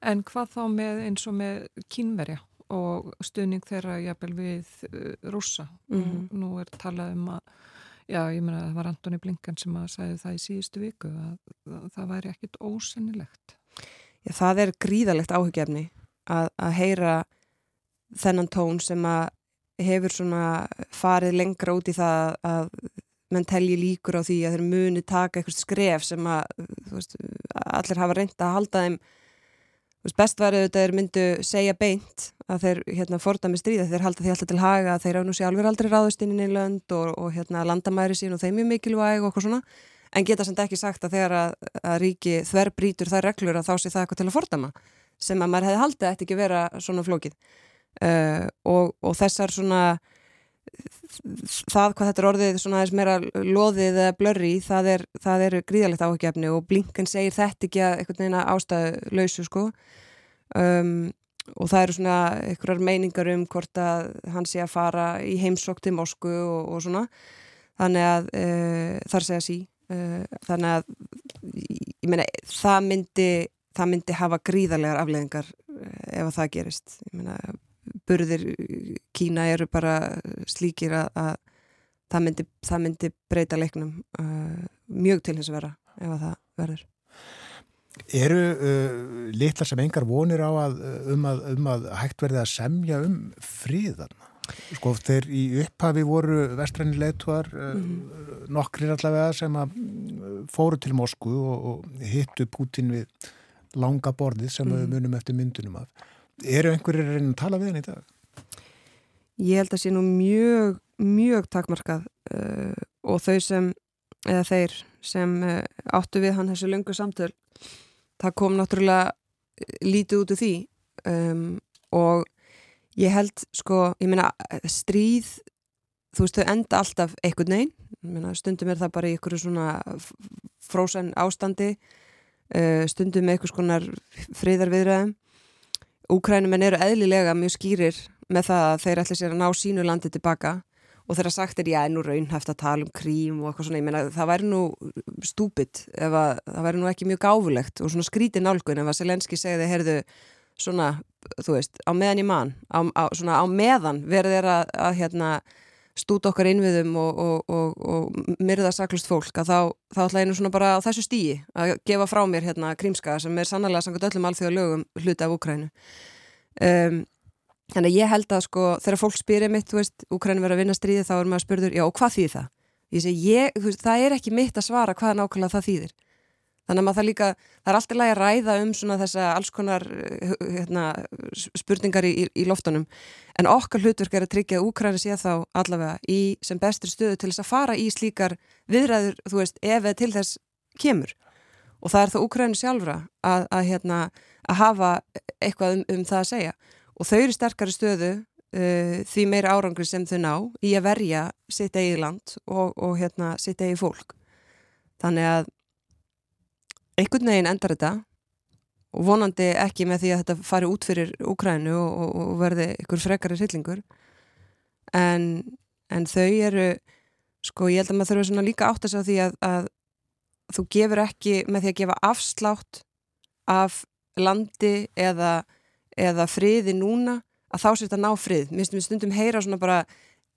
En hvað þá með eins og með kínverja og stuðning þeirra jafnvel við uh, rúsa mm -hmm. nú er talað um að Já, ég meina að það var Antoni Blinkan sem að sagði það í síðustu viku að, að það væri ekkit ósennilegt. Já, það er gríðalegt áhugjefni að, að heyra þennan tón sem að hefur svona farið lengra út í það að menn telji líkur á því að þeir muni taka eitthvað skref sem að veist, allir hafa reynda að halda þeim bestvarið þetta er myndu segja beint að þeir hérna, forða með stríða, þeir halda því alltaf til haga að þeir á nú sé alveg aldrei ráðust inn í lönd og, og hérna, landamæri sín og þeim er mikilvæg og eitthvað svona, en geta samt ekki sagt að þegar að, að ríki þver brítur þær reglur að þá sé það eitthvað til að fordama sem að maður hefði haldið eftir ekki vera svona flókið. Uh, og, og þessar svona það hvað þetta er orðið svona þess meira loðið eða blörri, það er, það er gríðalegt áhugjefni og Blinken segir þetta ekki að einhvern veginn ástæðu lausu sko. Um, og það eru svona einhverjar meiningar um hvort að hann sé að fara í heimsokk til Moskvu og, og svona. Þannig að uh, þar segja sí. Uh, þannig að ég meina það myndi það myndi hafa gríðarlegar afleðingar uh, ef að það gerist. Ég meina burðir Kína eru bara slíkir að, að það, myndi, það myndi breyta leiknum uh, mjög til þess að vera ef að það verður. Eru uh, litlar sem engar vonir á að um, að um að hægt verði að semja um fríðan? Sko þeir í upphafi voru vestræni leituar uh, mm -hmm. nokkrir allavega sem að uh, fóru til Moskvu og, og hittu Putin við langa borðið sem mm -hmm. við munum eftir myndunum af eru einhverjir að reyna að tala við henni í dag? Ég held að sé nú mjög, mjög takmarkað uh, og þau sem, eða þeir sem uh, áttu við hann þessu lungu samtöl, það kom náttúrulega lítið út úr því. Um, og ég held sko, ég meina stríð, þú veist þau enda alltaf einhvern veginn, stundum er það bara í einhverju svona frósen ástandi, uh, stundum með einhvers konar friðarviðræðum Úkrænumenn eru eðlilega mjög skýrir með það að þeir ætla sér að ná sínu landi tilbaka. Og þeirra sagt er já, nú raunhæft að tala um krím og eitthvað svona, ég meina það væri nú stúpit ef að það væri nú ekki mjög gáfulegt og svona skríti nálgun ef að Selenski segði, heyrðu, svona, þú veist, á meðan í mann, á, á, svona á meðan verður þeirra að, hérna stút okkar innviðum og, og, og, og myrða saklust fólk að þá, þá ætla ég nú svona bara á þessu stíi að gefa frá mér hérna krímska sem er sannlega sangat öllum alþjóða lögum hluti af Úkrænu um, þannig að ég held að sko þegar fólk spyrir mitt, þú veist, Úkrænu verður að vinna stríði þá er maður spurður, já og hvað þýð það? Ég segi, ég, veist, það er ekki mitt að svara hvað nákvæmlega það þýðir Þannig að maður það líka, það er alltaf lægi að ræða um svona þessa alls konar eh, hérna, spurningar í, í loftunum en okkar hlutverk er að tryggja að Úkræni sé þá allavega í sem bestri stöðu til þess að fara í slíkar viðræður, þú veist, ef eða til þess kemur. Og það er það Úkræni sjálfra að, að, hérna, að hafa eitthvað um, um það að segja. Og þau eru sterkari stöðu uh, því meira árangri sem þau ná í að verja sitt eigi land og, og hérna, sitt eigi fólk. Þannig að einhvern veginn endar þetta og vonandi ekki með því að þetta fari út fyrir Úkrænu og, og, og verði ykkur frekari hryllingur. En, en þau eru sko ég held að maður þurfa svona líka átt að segja því að, að þú gefur ekki með því að gefa afslátt af landi eða, eða friði núna að þá sér þetta ná frið. Mér stundum heyra svona bara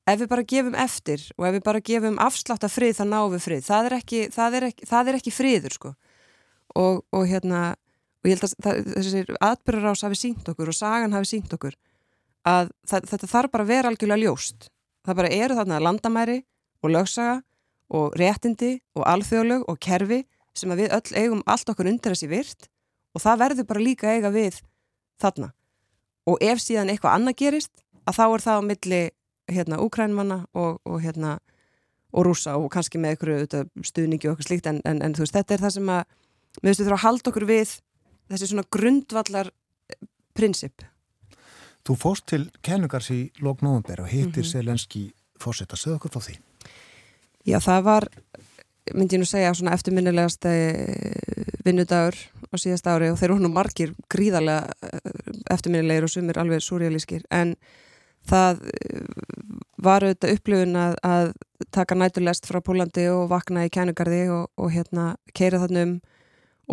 ef við bara gefum eftir og ef við bara gefum afslátt af frið þá náum við frið. Það er ekki, það er ekki, það er ekki friður sko og, og hérna og ég held að það, þessir atbyrjarás hafi sínt okkur og sagan hafi sínt okkur að það, þetta þarf bara að vera algjörlega ljóst. Það bara eru þarna landamæri og lögsaga og réttindi og alþjóðlög og kerfi sem að við öll eigum allt okkur undir þessi virt og það verður bara líka eiga við þarna. Og ef síðan eitthvað annað gerist að þá er það á milli hérna úkrænmanna og, og hérna og rúsa og kannski með einhverju stuðningi og eitthvað slíkt en, en, en þú veist þetta er það sem að við veistum þurfa að halda okkur við þessi svona grundvallar eh, prinsip. Þú fóst til kennugars í Lóknóðumber og hittir mm -hmm. Selenski fórsetta, segð okkur frá því. Já, það var, myndi ég nú segja, svona eftirminnilegast vinnudagur á síðast ári og þeir eru hún margir gríðarlega eh, eftirminnilegir og sumir alveg súrialískir, en það eh, var auðvitað upplifun að, að taka næturlest frá Pólandi og vakna í kennugarði og, og hérna keira þarna um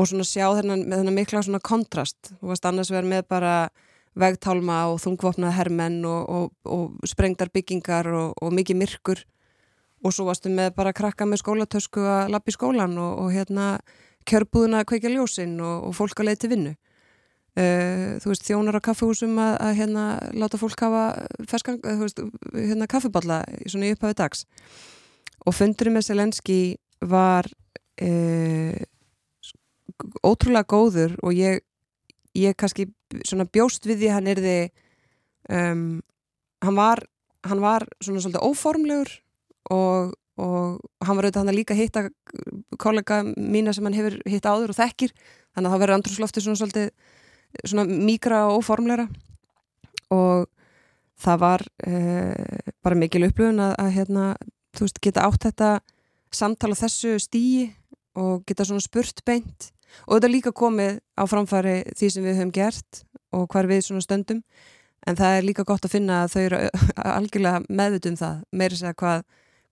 og svona sjá þennan, með þennan mikla svona kontrast, þú veist annars verður með bara vegtálma og þungvopnað hermenn og, og, og sprengtar byggingar og, og mikið myrkur. Og svo varstu með bara krakka með skólatösku að lappi skólan og, hérna kjörbúðuna að kveika ljósinn og, fólk að leið til vinnu. Uh, þú veist þjónar á kaffehúsum að, að hérna láta fólk hafa ferskan, þú veist, hérna kaffeballa svona í upphafi dags. Og fundurinn með Selenski var uh, ótrúlega góður og ég, ég kannski svona bjóst við því hann er því um, hann var hann var svona svolítið óformlegur og, og hann var auðvitað hann að líka hitta kollega mína sem hann hefur hitt áður og þekkir þannig að það verður andrúslofti svona svolítið svona mikra og óformleira og það var uh, bara mikil upplöfun að, að hérna, þú veist, geta átt þetta samtala þessu stíi og geta svona spurt beint og þetta líka komið á framfæri því sem við höfum gert og hvar við svona stöndum. En það er líka gott að finna að þau eru algjörlega meðvitum það, meira segja hvað,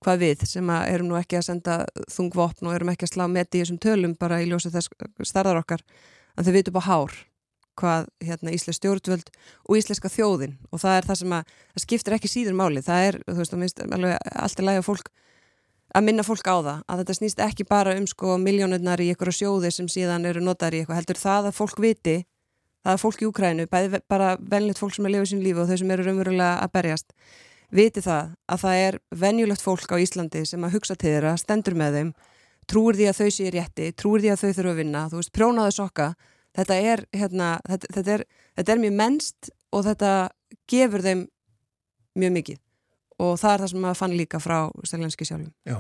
hvað við sem erum nú ekki að senda þungvopn og erum ekki að slá með í þessum tölum bara í ljósa þess starðar okkar. En þau vitum bara hár hvað hérna Íslensk stjórnvöld og Íslenska þjóðin. Og það er það sem að það skiptir ekki síður máli, það er þú veist, minnst, allt er læg að fólk að minna fólk á það, að þetta snýst ekki bara um sko miljónurnar í einhverju sjóði sem síðan eru notar í eitthvað, heldur það að fólk viti það er fólk í Ukrænu, bæði bara venlegt fólk sem er lifið sín lífi og þau sem eru raunverulega að berjast, viti það að það er venjulegt fólk á Íslandi sem að hugsa til þeirra, stendur með þeim trúir því að þau séu rétti, trúir því að þau þurfa að vinna, þú veist, prjónaðu sokka. Þetta er, hérna, þetta, þetta er þetta er mjög mennst og þetta gefur þeim mjög mikið og það er það sem maður fann líka frá Steglenski sjálfum. Já,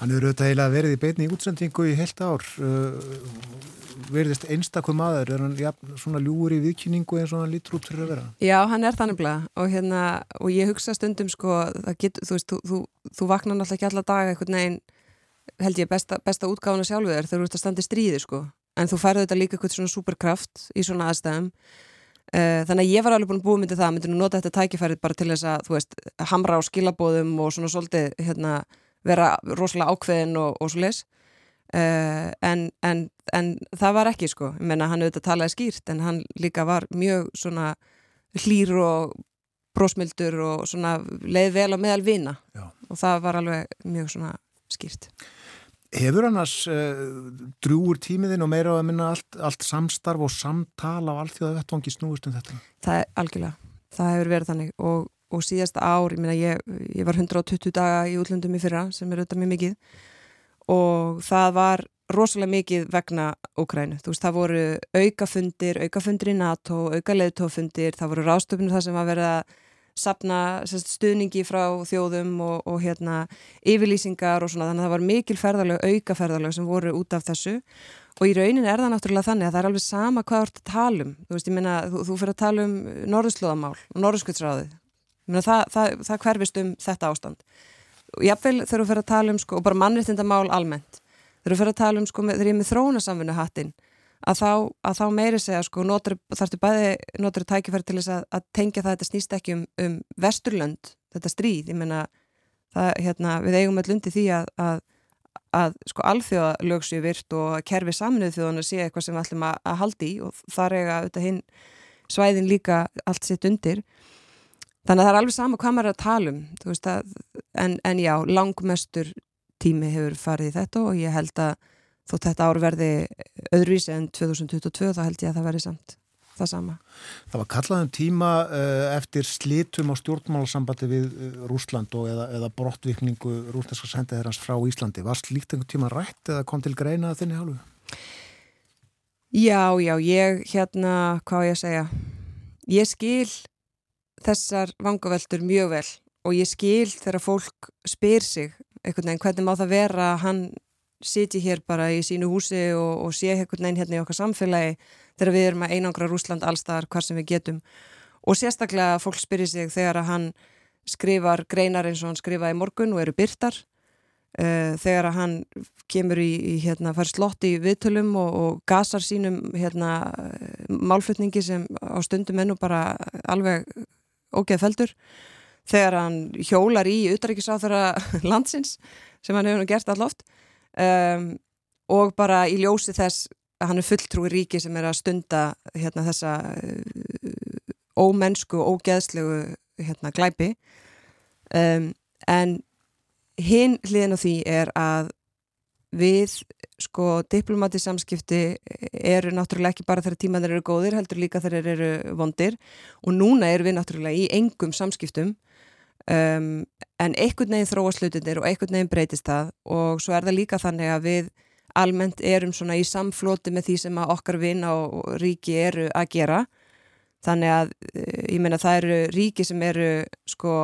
hann eru auðvitað eiginlega verið í beitni í útsendingu í heilt ár. Uh, verðist einstakum aður er hann ja, svona ljúur í viðkynningu eins og hann lítur út fyrir að vera? Já, hann er þannig og, hérna, og ég hugsa stundum sko, get, þú veist, þú, þú, þú vaknar náttúrulega ekki alla daga eitthvað neginn held ég besta, besta útgáðuna sjálfu þér þegar þú ert að standa í stríði sko. En þú færðu þetta líka eitthvað svona superkraft í svona aðstæðum þannig að ég var alveg búin að búið myndið það myndið nú nota þetta tækifærið bara til þess að þú veist, hamra á skilabóðum og svona svolítið hérna, vera rosalega ákveðin og, og svo les Uh, en, en, en það var ekki sko, ég menna hann auðvitað talaði skýrt en hann líka var mjög svona hlýr og brósmildur og svona leið vel á meðal vina. Já. og það var alveg mjög svona skýrt Hefur annars uh, drúur tímiðin og meira að minna allt, allt samstarf og samtala á allþjóða vettvangi snúist um þetta? Það er algjörlega, það hefur verið þannig og, og síðasta ár, ég minna ég, ég var 120 daga í útlöndum í fyrra sem er auðvitað mjög mikið og það var rosalega mikið vegna Ókrænu. Þú veist, það voru aukafundir, aukafundir í NATO, auka leðtófundir, það voru rástöfnir það sem var verið að sapna stuðningi frá þjóðum og, og hérna yfirlýsingar og svona, þannig að það var mikil ferðarlög, auka ferðarlög sem voru út af þessu og í raunin er það náttúrulega þannig að það er alveg sama hvað þú ert að tala um. Þú veist, ég meina, þú, þú fyrir að tala um norðslóðamál og norðskvöldsráðið. Það, það, það hverfist um þetta ástand og jáfnveil þú fyrir að tala um sko, og bara mannréttindamál almennt þú fyrir að tala um sko, þegar ég er með þróunasamfunnu hattin að þá, að þá meiri segja sko, þarftu bæði notur tækifæri til þess að, að tengja það að þetta snýst ekki um, um vesturlönd, þetta stríð, ég menna hérna, við eigum all undir því að, að, að sko alþjóðalög séu virt og kerfi saminuð þjóðan að sé eitthvað sem við ætlum að haldi í og þar eiga auðvitað hinn svæðin líka allt sitt undir. Þannig að það er alveg sama hvað maður er að tala um að, en, en já, langmestur tími hefur farið þetta og ég held að þótt þetta ár verði öðruvísi en 2022 þá held ég að það verði samt það sama. Það var kallaðum tíma uh, eftir slitum á stjórnmálasambandi við uh, Rúsland og eða, eða brottvikningu rúslandska sendiðherrans frá Íslandi. Var slíkt einhvern tíma rætt eða kom til greina þinni hálfu? Já, já, ég hérna, hvað ég að segja ég skil þessar vangaveltur mjög vel og ég skil þegar fólk spyr sig einhvern veginn hvernig má það vera að hann siti hér bara í sínu húsi og, og sé einhvern veginn hérna í okkar samfélagi þegar við erum að einangra Rúsland allstaðar hvar sem við getum. Og sérstaklega fólk spyrir sig þegar að hann skrifar greinar eins og hann skrifaði morgun og eru byrtar uh, þegar að hann kemur í, í hérna, fær slott í viðtölum og, og gasar sínum hérna, málflutningi sem á stundum ennú bara alveg ógeð feldur þegar hann hjólar í utrækisáþara landsins sem hann hefur gert alloft um, og bara í ljósi þess að hann er fulltrúi ríki sem er að stunda hérna, þessa uh, ómennsku og ógeðslegu hérna, glæpi. Um, en hinn hliðin á því er að við sko diplomati samskipti eru náttúrulega ekki bara þegar tímaður eru góðir heldur líka þegar eru vondir. Og núna eru við náttúrulega í engum samskiptum um, en einhvern veginn þróa slutinir og einhvern veginn breytist það. Og svo er það líka þannig að við almennt erum svona í samflóti með því sem að okkar vinna og ríki eru að gera. Þannig að eh, ég meina það eru ríki sem eru sko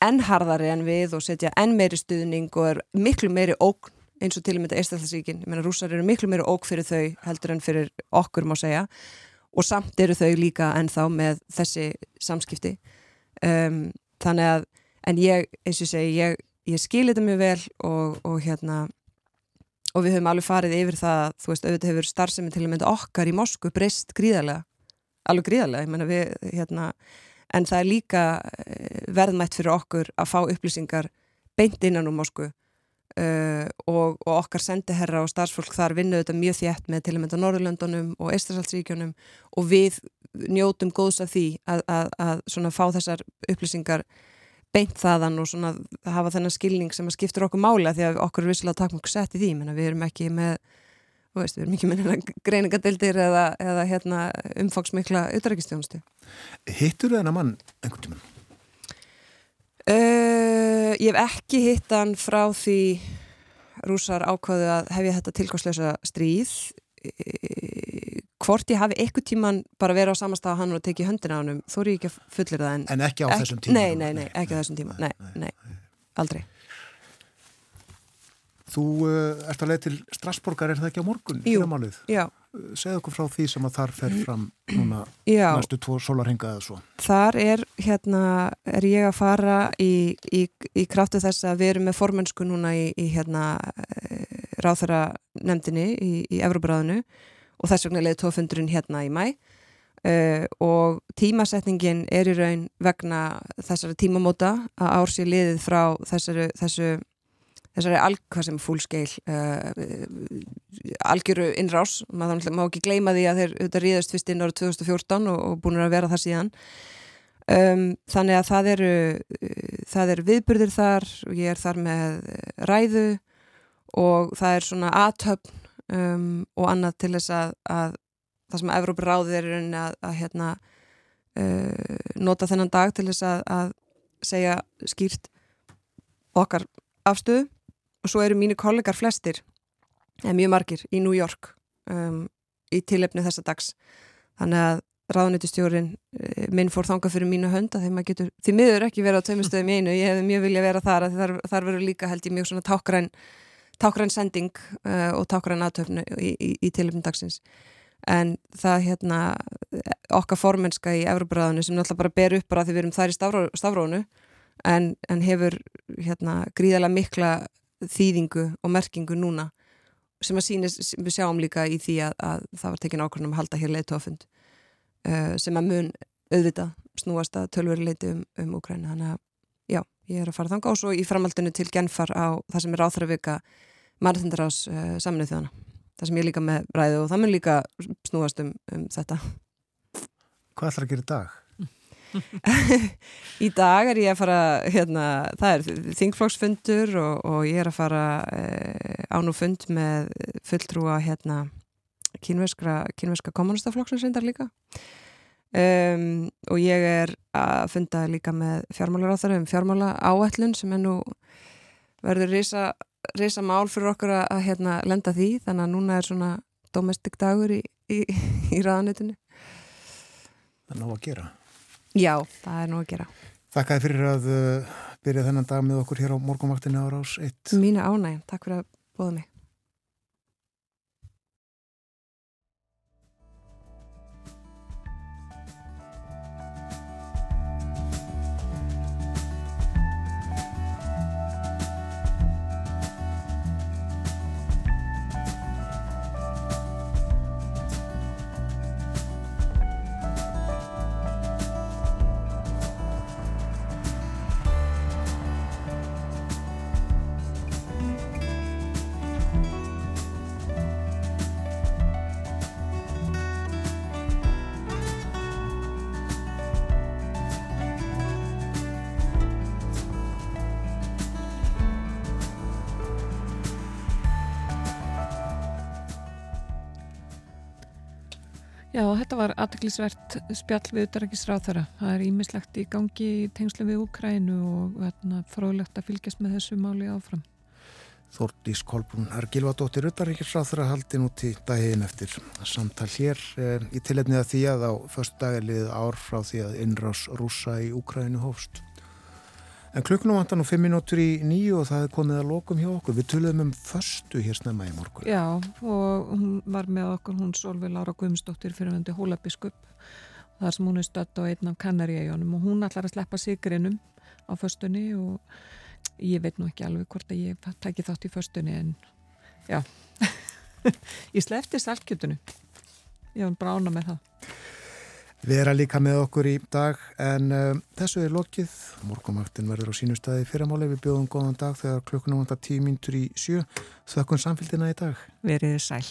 ennharðari en við og setja enn meiri stuðning og er miklu meiri ógn eins og til og með þetta Eistafellsríkin, ég meina rúsar eru miklu meira óg fyrir þau heldur en fyrir okkur má segja. Og samt eru þau líka ennþá með þessi samskipti. Um, þannig að en ég, eins og segi, ég, ég skilir þetta mjög vel og, og hérna og við höfum alveg farið yfir það þú veist, auðvitað hefur starfsemi til að mynda okkar í Moskvu breyst gríðarlega alveg gríðarlega, ég meina við hérna, en það er líka eh, verðmætt fyrir okkur að fá upplýsingar beint innan úr Moskvu Uh, og, og okkar sendiherra og starfsfólk þar vinnuðu þetta mjög þjætt með til og með Norðurlöndunum og Eistræsaldsríkjunum og við njótum góðs af því að, að, að svona fá þessar upplýsingar beint þaðan og svona hafa þennan skilning sem að skiptur okkur mála því að okkur er vissilega takmokk sett í því menna við erum ekki með veist, við erum ekki með greiningadeildir eða, eða hérna, umfangsmikla auðrækistjónustu Hittur þennan mann einhvern tíman? Uh, ég hef ekki hitt hann frá því rúsar ákvaðu að hef ég þetta tilkvæmsleisa stríð. Uh, hvort ég hafi eitthvað tíman bara verið á samastað hann og tekið höndina á hann þó er ég ekki að fullir það en, en ekki á ek, þessum tíma? Nei, nei, nei, ekki á þessum tíma. Nei, nei, aldrei. Þú uh, ert að leið til Strasborgar, er það ekki á morgun? Jú, já segð okkur frá því sem að þar fer fram núna Já. næstu tvo sólarhenga eða svo. Þar er, hérna, er ég að fara í, í, í kraftu þess að við erum með formönsku núna í, í hérna, eh, ráþara nefndinni í Evróbráðinu og þess vegna leiði tófundurinn hérna í mæ uh, og tímasetningin er í raun vegna þessari tímamóta að ársi liðið frá þessari, þessu þessari alg, sem fúlskeil uh, algjöru innrás. Maður má ekki gleyma því að þeir þetta ríðast fyrst inn árið 2014 og, og búin að vera það síðan. Um, þannig að það eru það eru viðbyrðir þar og ég er þar með ræðu og það er svona aðtöfn um, og annað til þess að, að það sem að Evróp ráðið er að, að hérna uh, nota þennan dag til þess að, að segja skýrt okkar afstöðu og svo eru mínu kollegar flestir eða mjög margir í New York um, í tilefni þessa dags. Þannig að ráðnættistjórin eh, minn fór þanga fyrir mínu hönd að þeim að getur, því miður ekki vera á taumustöðum í einu, ég hefði mjög vilja vera þar að þar, þar verður líka held ég mjög svona tákræn tákræn sending uh, og tákræn aðtöfnu í, í, í tilefni dagsins. En það hérna okkar formenska í Európaráðinu sem náttúrulega bara ber upp bara því við erum þær í stafrónu en, en hefur hérna gríðarlega mikla þýðingu og merkingu núna sem að sínist, sem við sjáum líka í því að, að það var tekin ákvörnum að halda hér leitofund uh, sem að mun auðvitað snúast að tölveri leiti um, um Ukræna þannig að já, ég er að fara þanga og svo í framhaldinu til genfar á það sem er áþrafvika marathundarás uh, saminuð þjóðana það sem ég líka með ræðu og það mun líka snúast um, um þetta. Hvað ætlar að gera í dag? Í dag er ég að fara hérna, það er þingflokksfundur og, og ég er að fara eh, án og fund með fulltrúa hérna kínverska, kínverska kommunistaflokksins reyndar líka. Um, og ég er að funda líka með fjármálar á þar um fjármála áætlun sem er nú verður reysa, reysa mál fyrir okkur að, að hérna, lenda því. Þannig að núna er svona domestik dagur í, í, í raðanitinu Það er nóg að gera Já, það er nú að gera. Þakkaði fyrir að uh, byrja þennan dag með okkur hér á morgunvaktinu ára ás 1. Mína ánægum, takk fyrir að bóða mig. Þetta var aðteglisvert spjall við utarrikisráð þeirra. Það er ímislegt í gangi í tengslu við Ukrænu og hérna, fróðlegt að fylgjast með þessu máli áfram. Þordís Kolbrún Argilvadóttir utarrikisráð þeirra haldi nú til daginn eftir samtal hér eh, í tilhefnið að því að á först dagarlið ár frá því að innrás rúsa í Ukrænu hófst. En klukkunum vantar nú fimm minútur í nýju og það er komið að lokum hjá okkur. Við töluðum um förstu hér snemma í morgun. Já, og hún var með okkur, hún Solveig Lára Guðmsdóttir fyrir vendi Hólabiskup. þar sem hún er stödd á einn af Kanaríajónum og hún ætlar að sleppa sigrinum á förstunni og ég veit nú ekki alveg hvort að ég tæki þátt í förstunni en já, ég slefti salkjötunu. Ég var brána með það vera líka með okkur í dag en uh, þessu er lokið. Morgumaktin verður á sínu staði fyrramáli við bjóðum góðan dag þegar klukkunum vantar tímintur í sjö. Þökkun samfélgina í dag. Verið sæl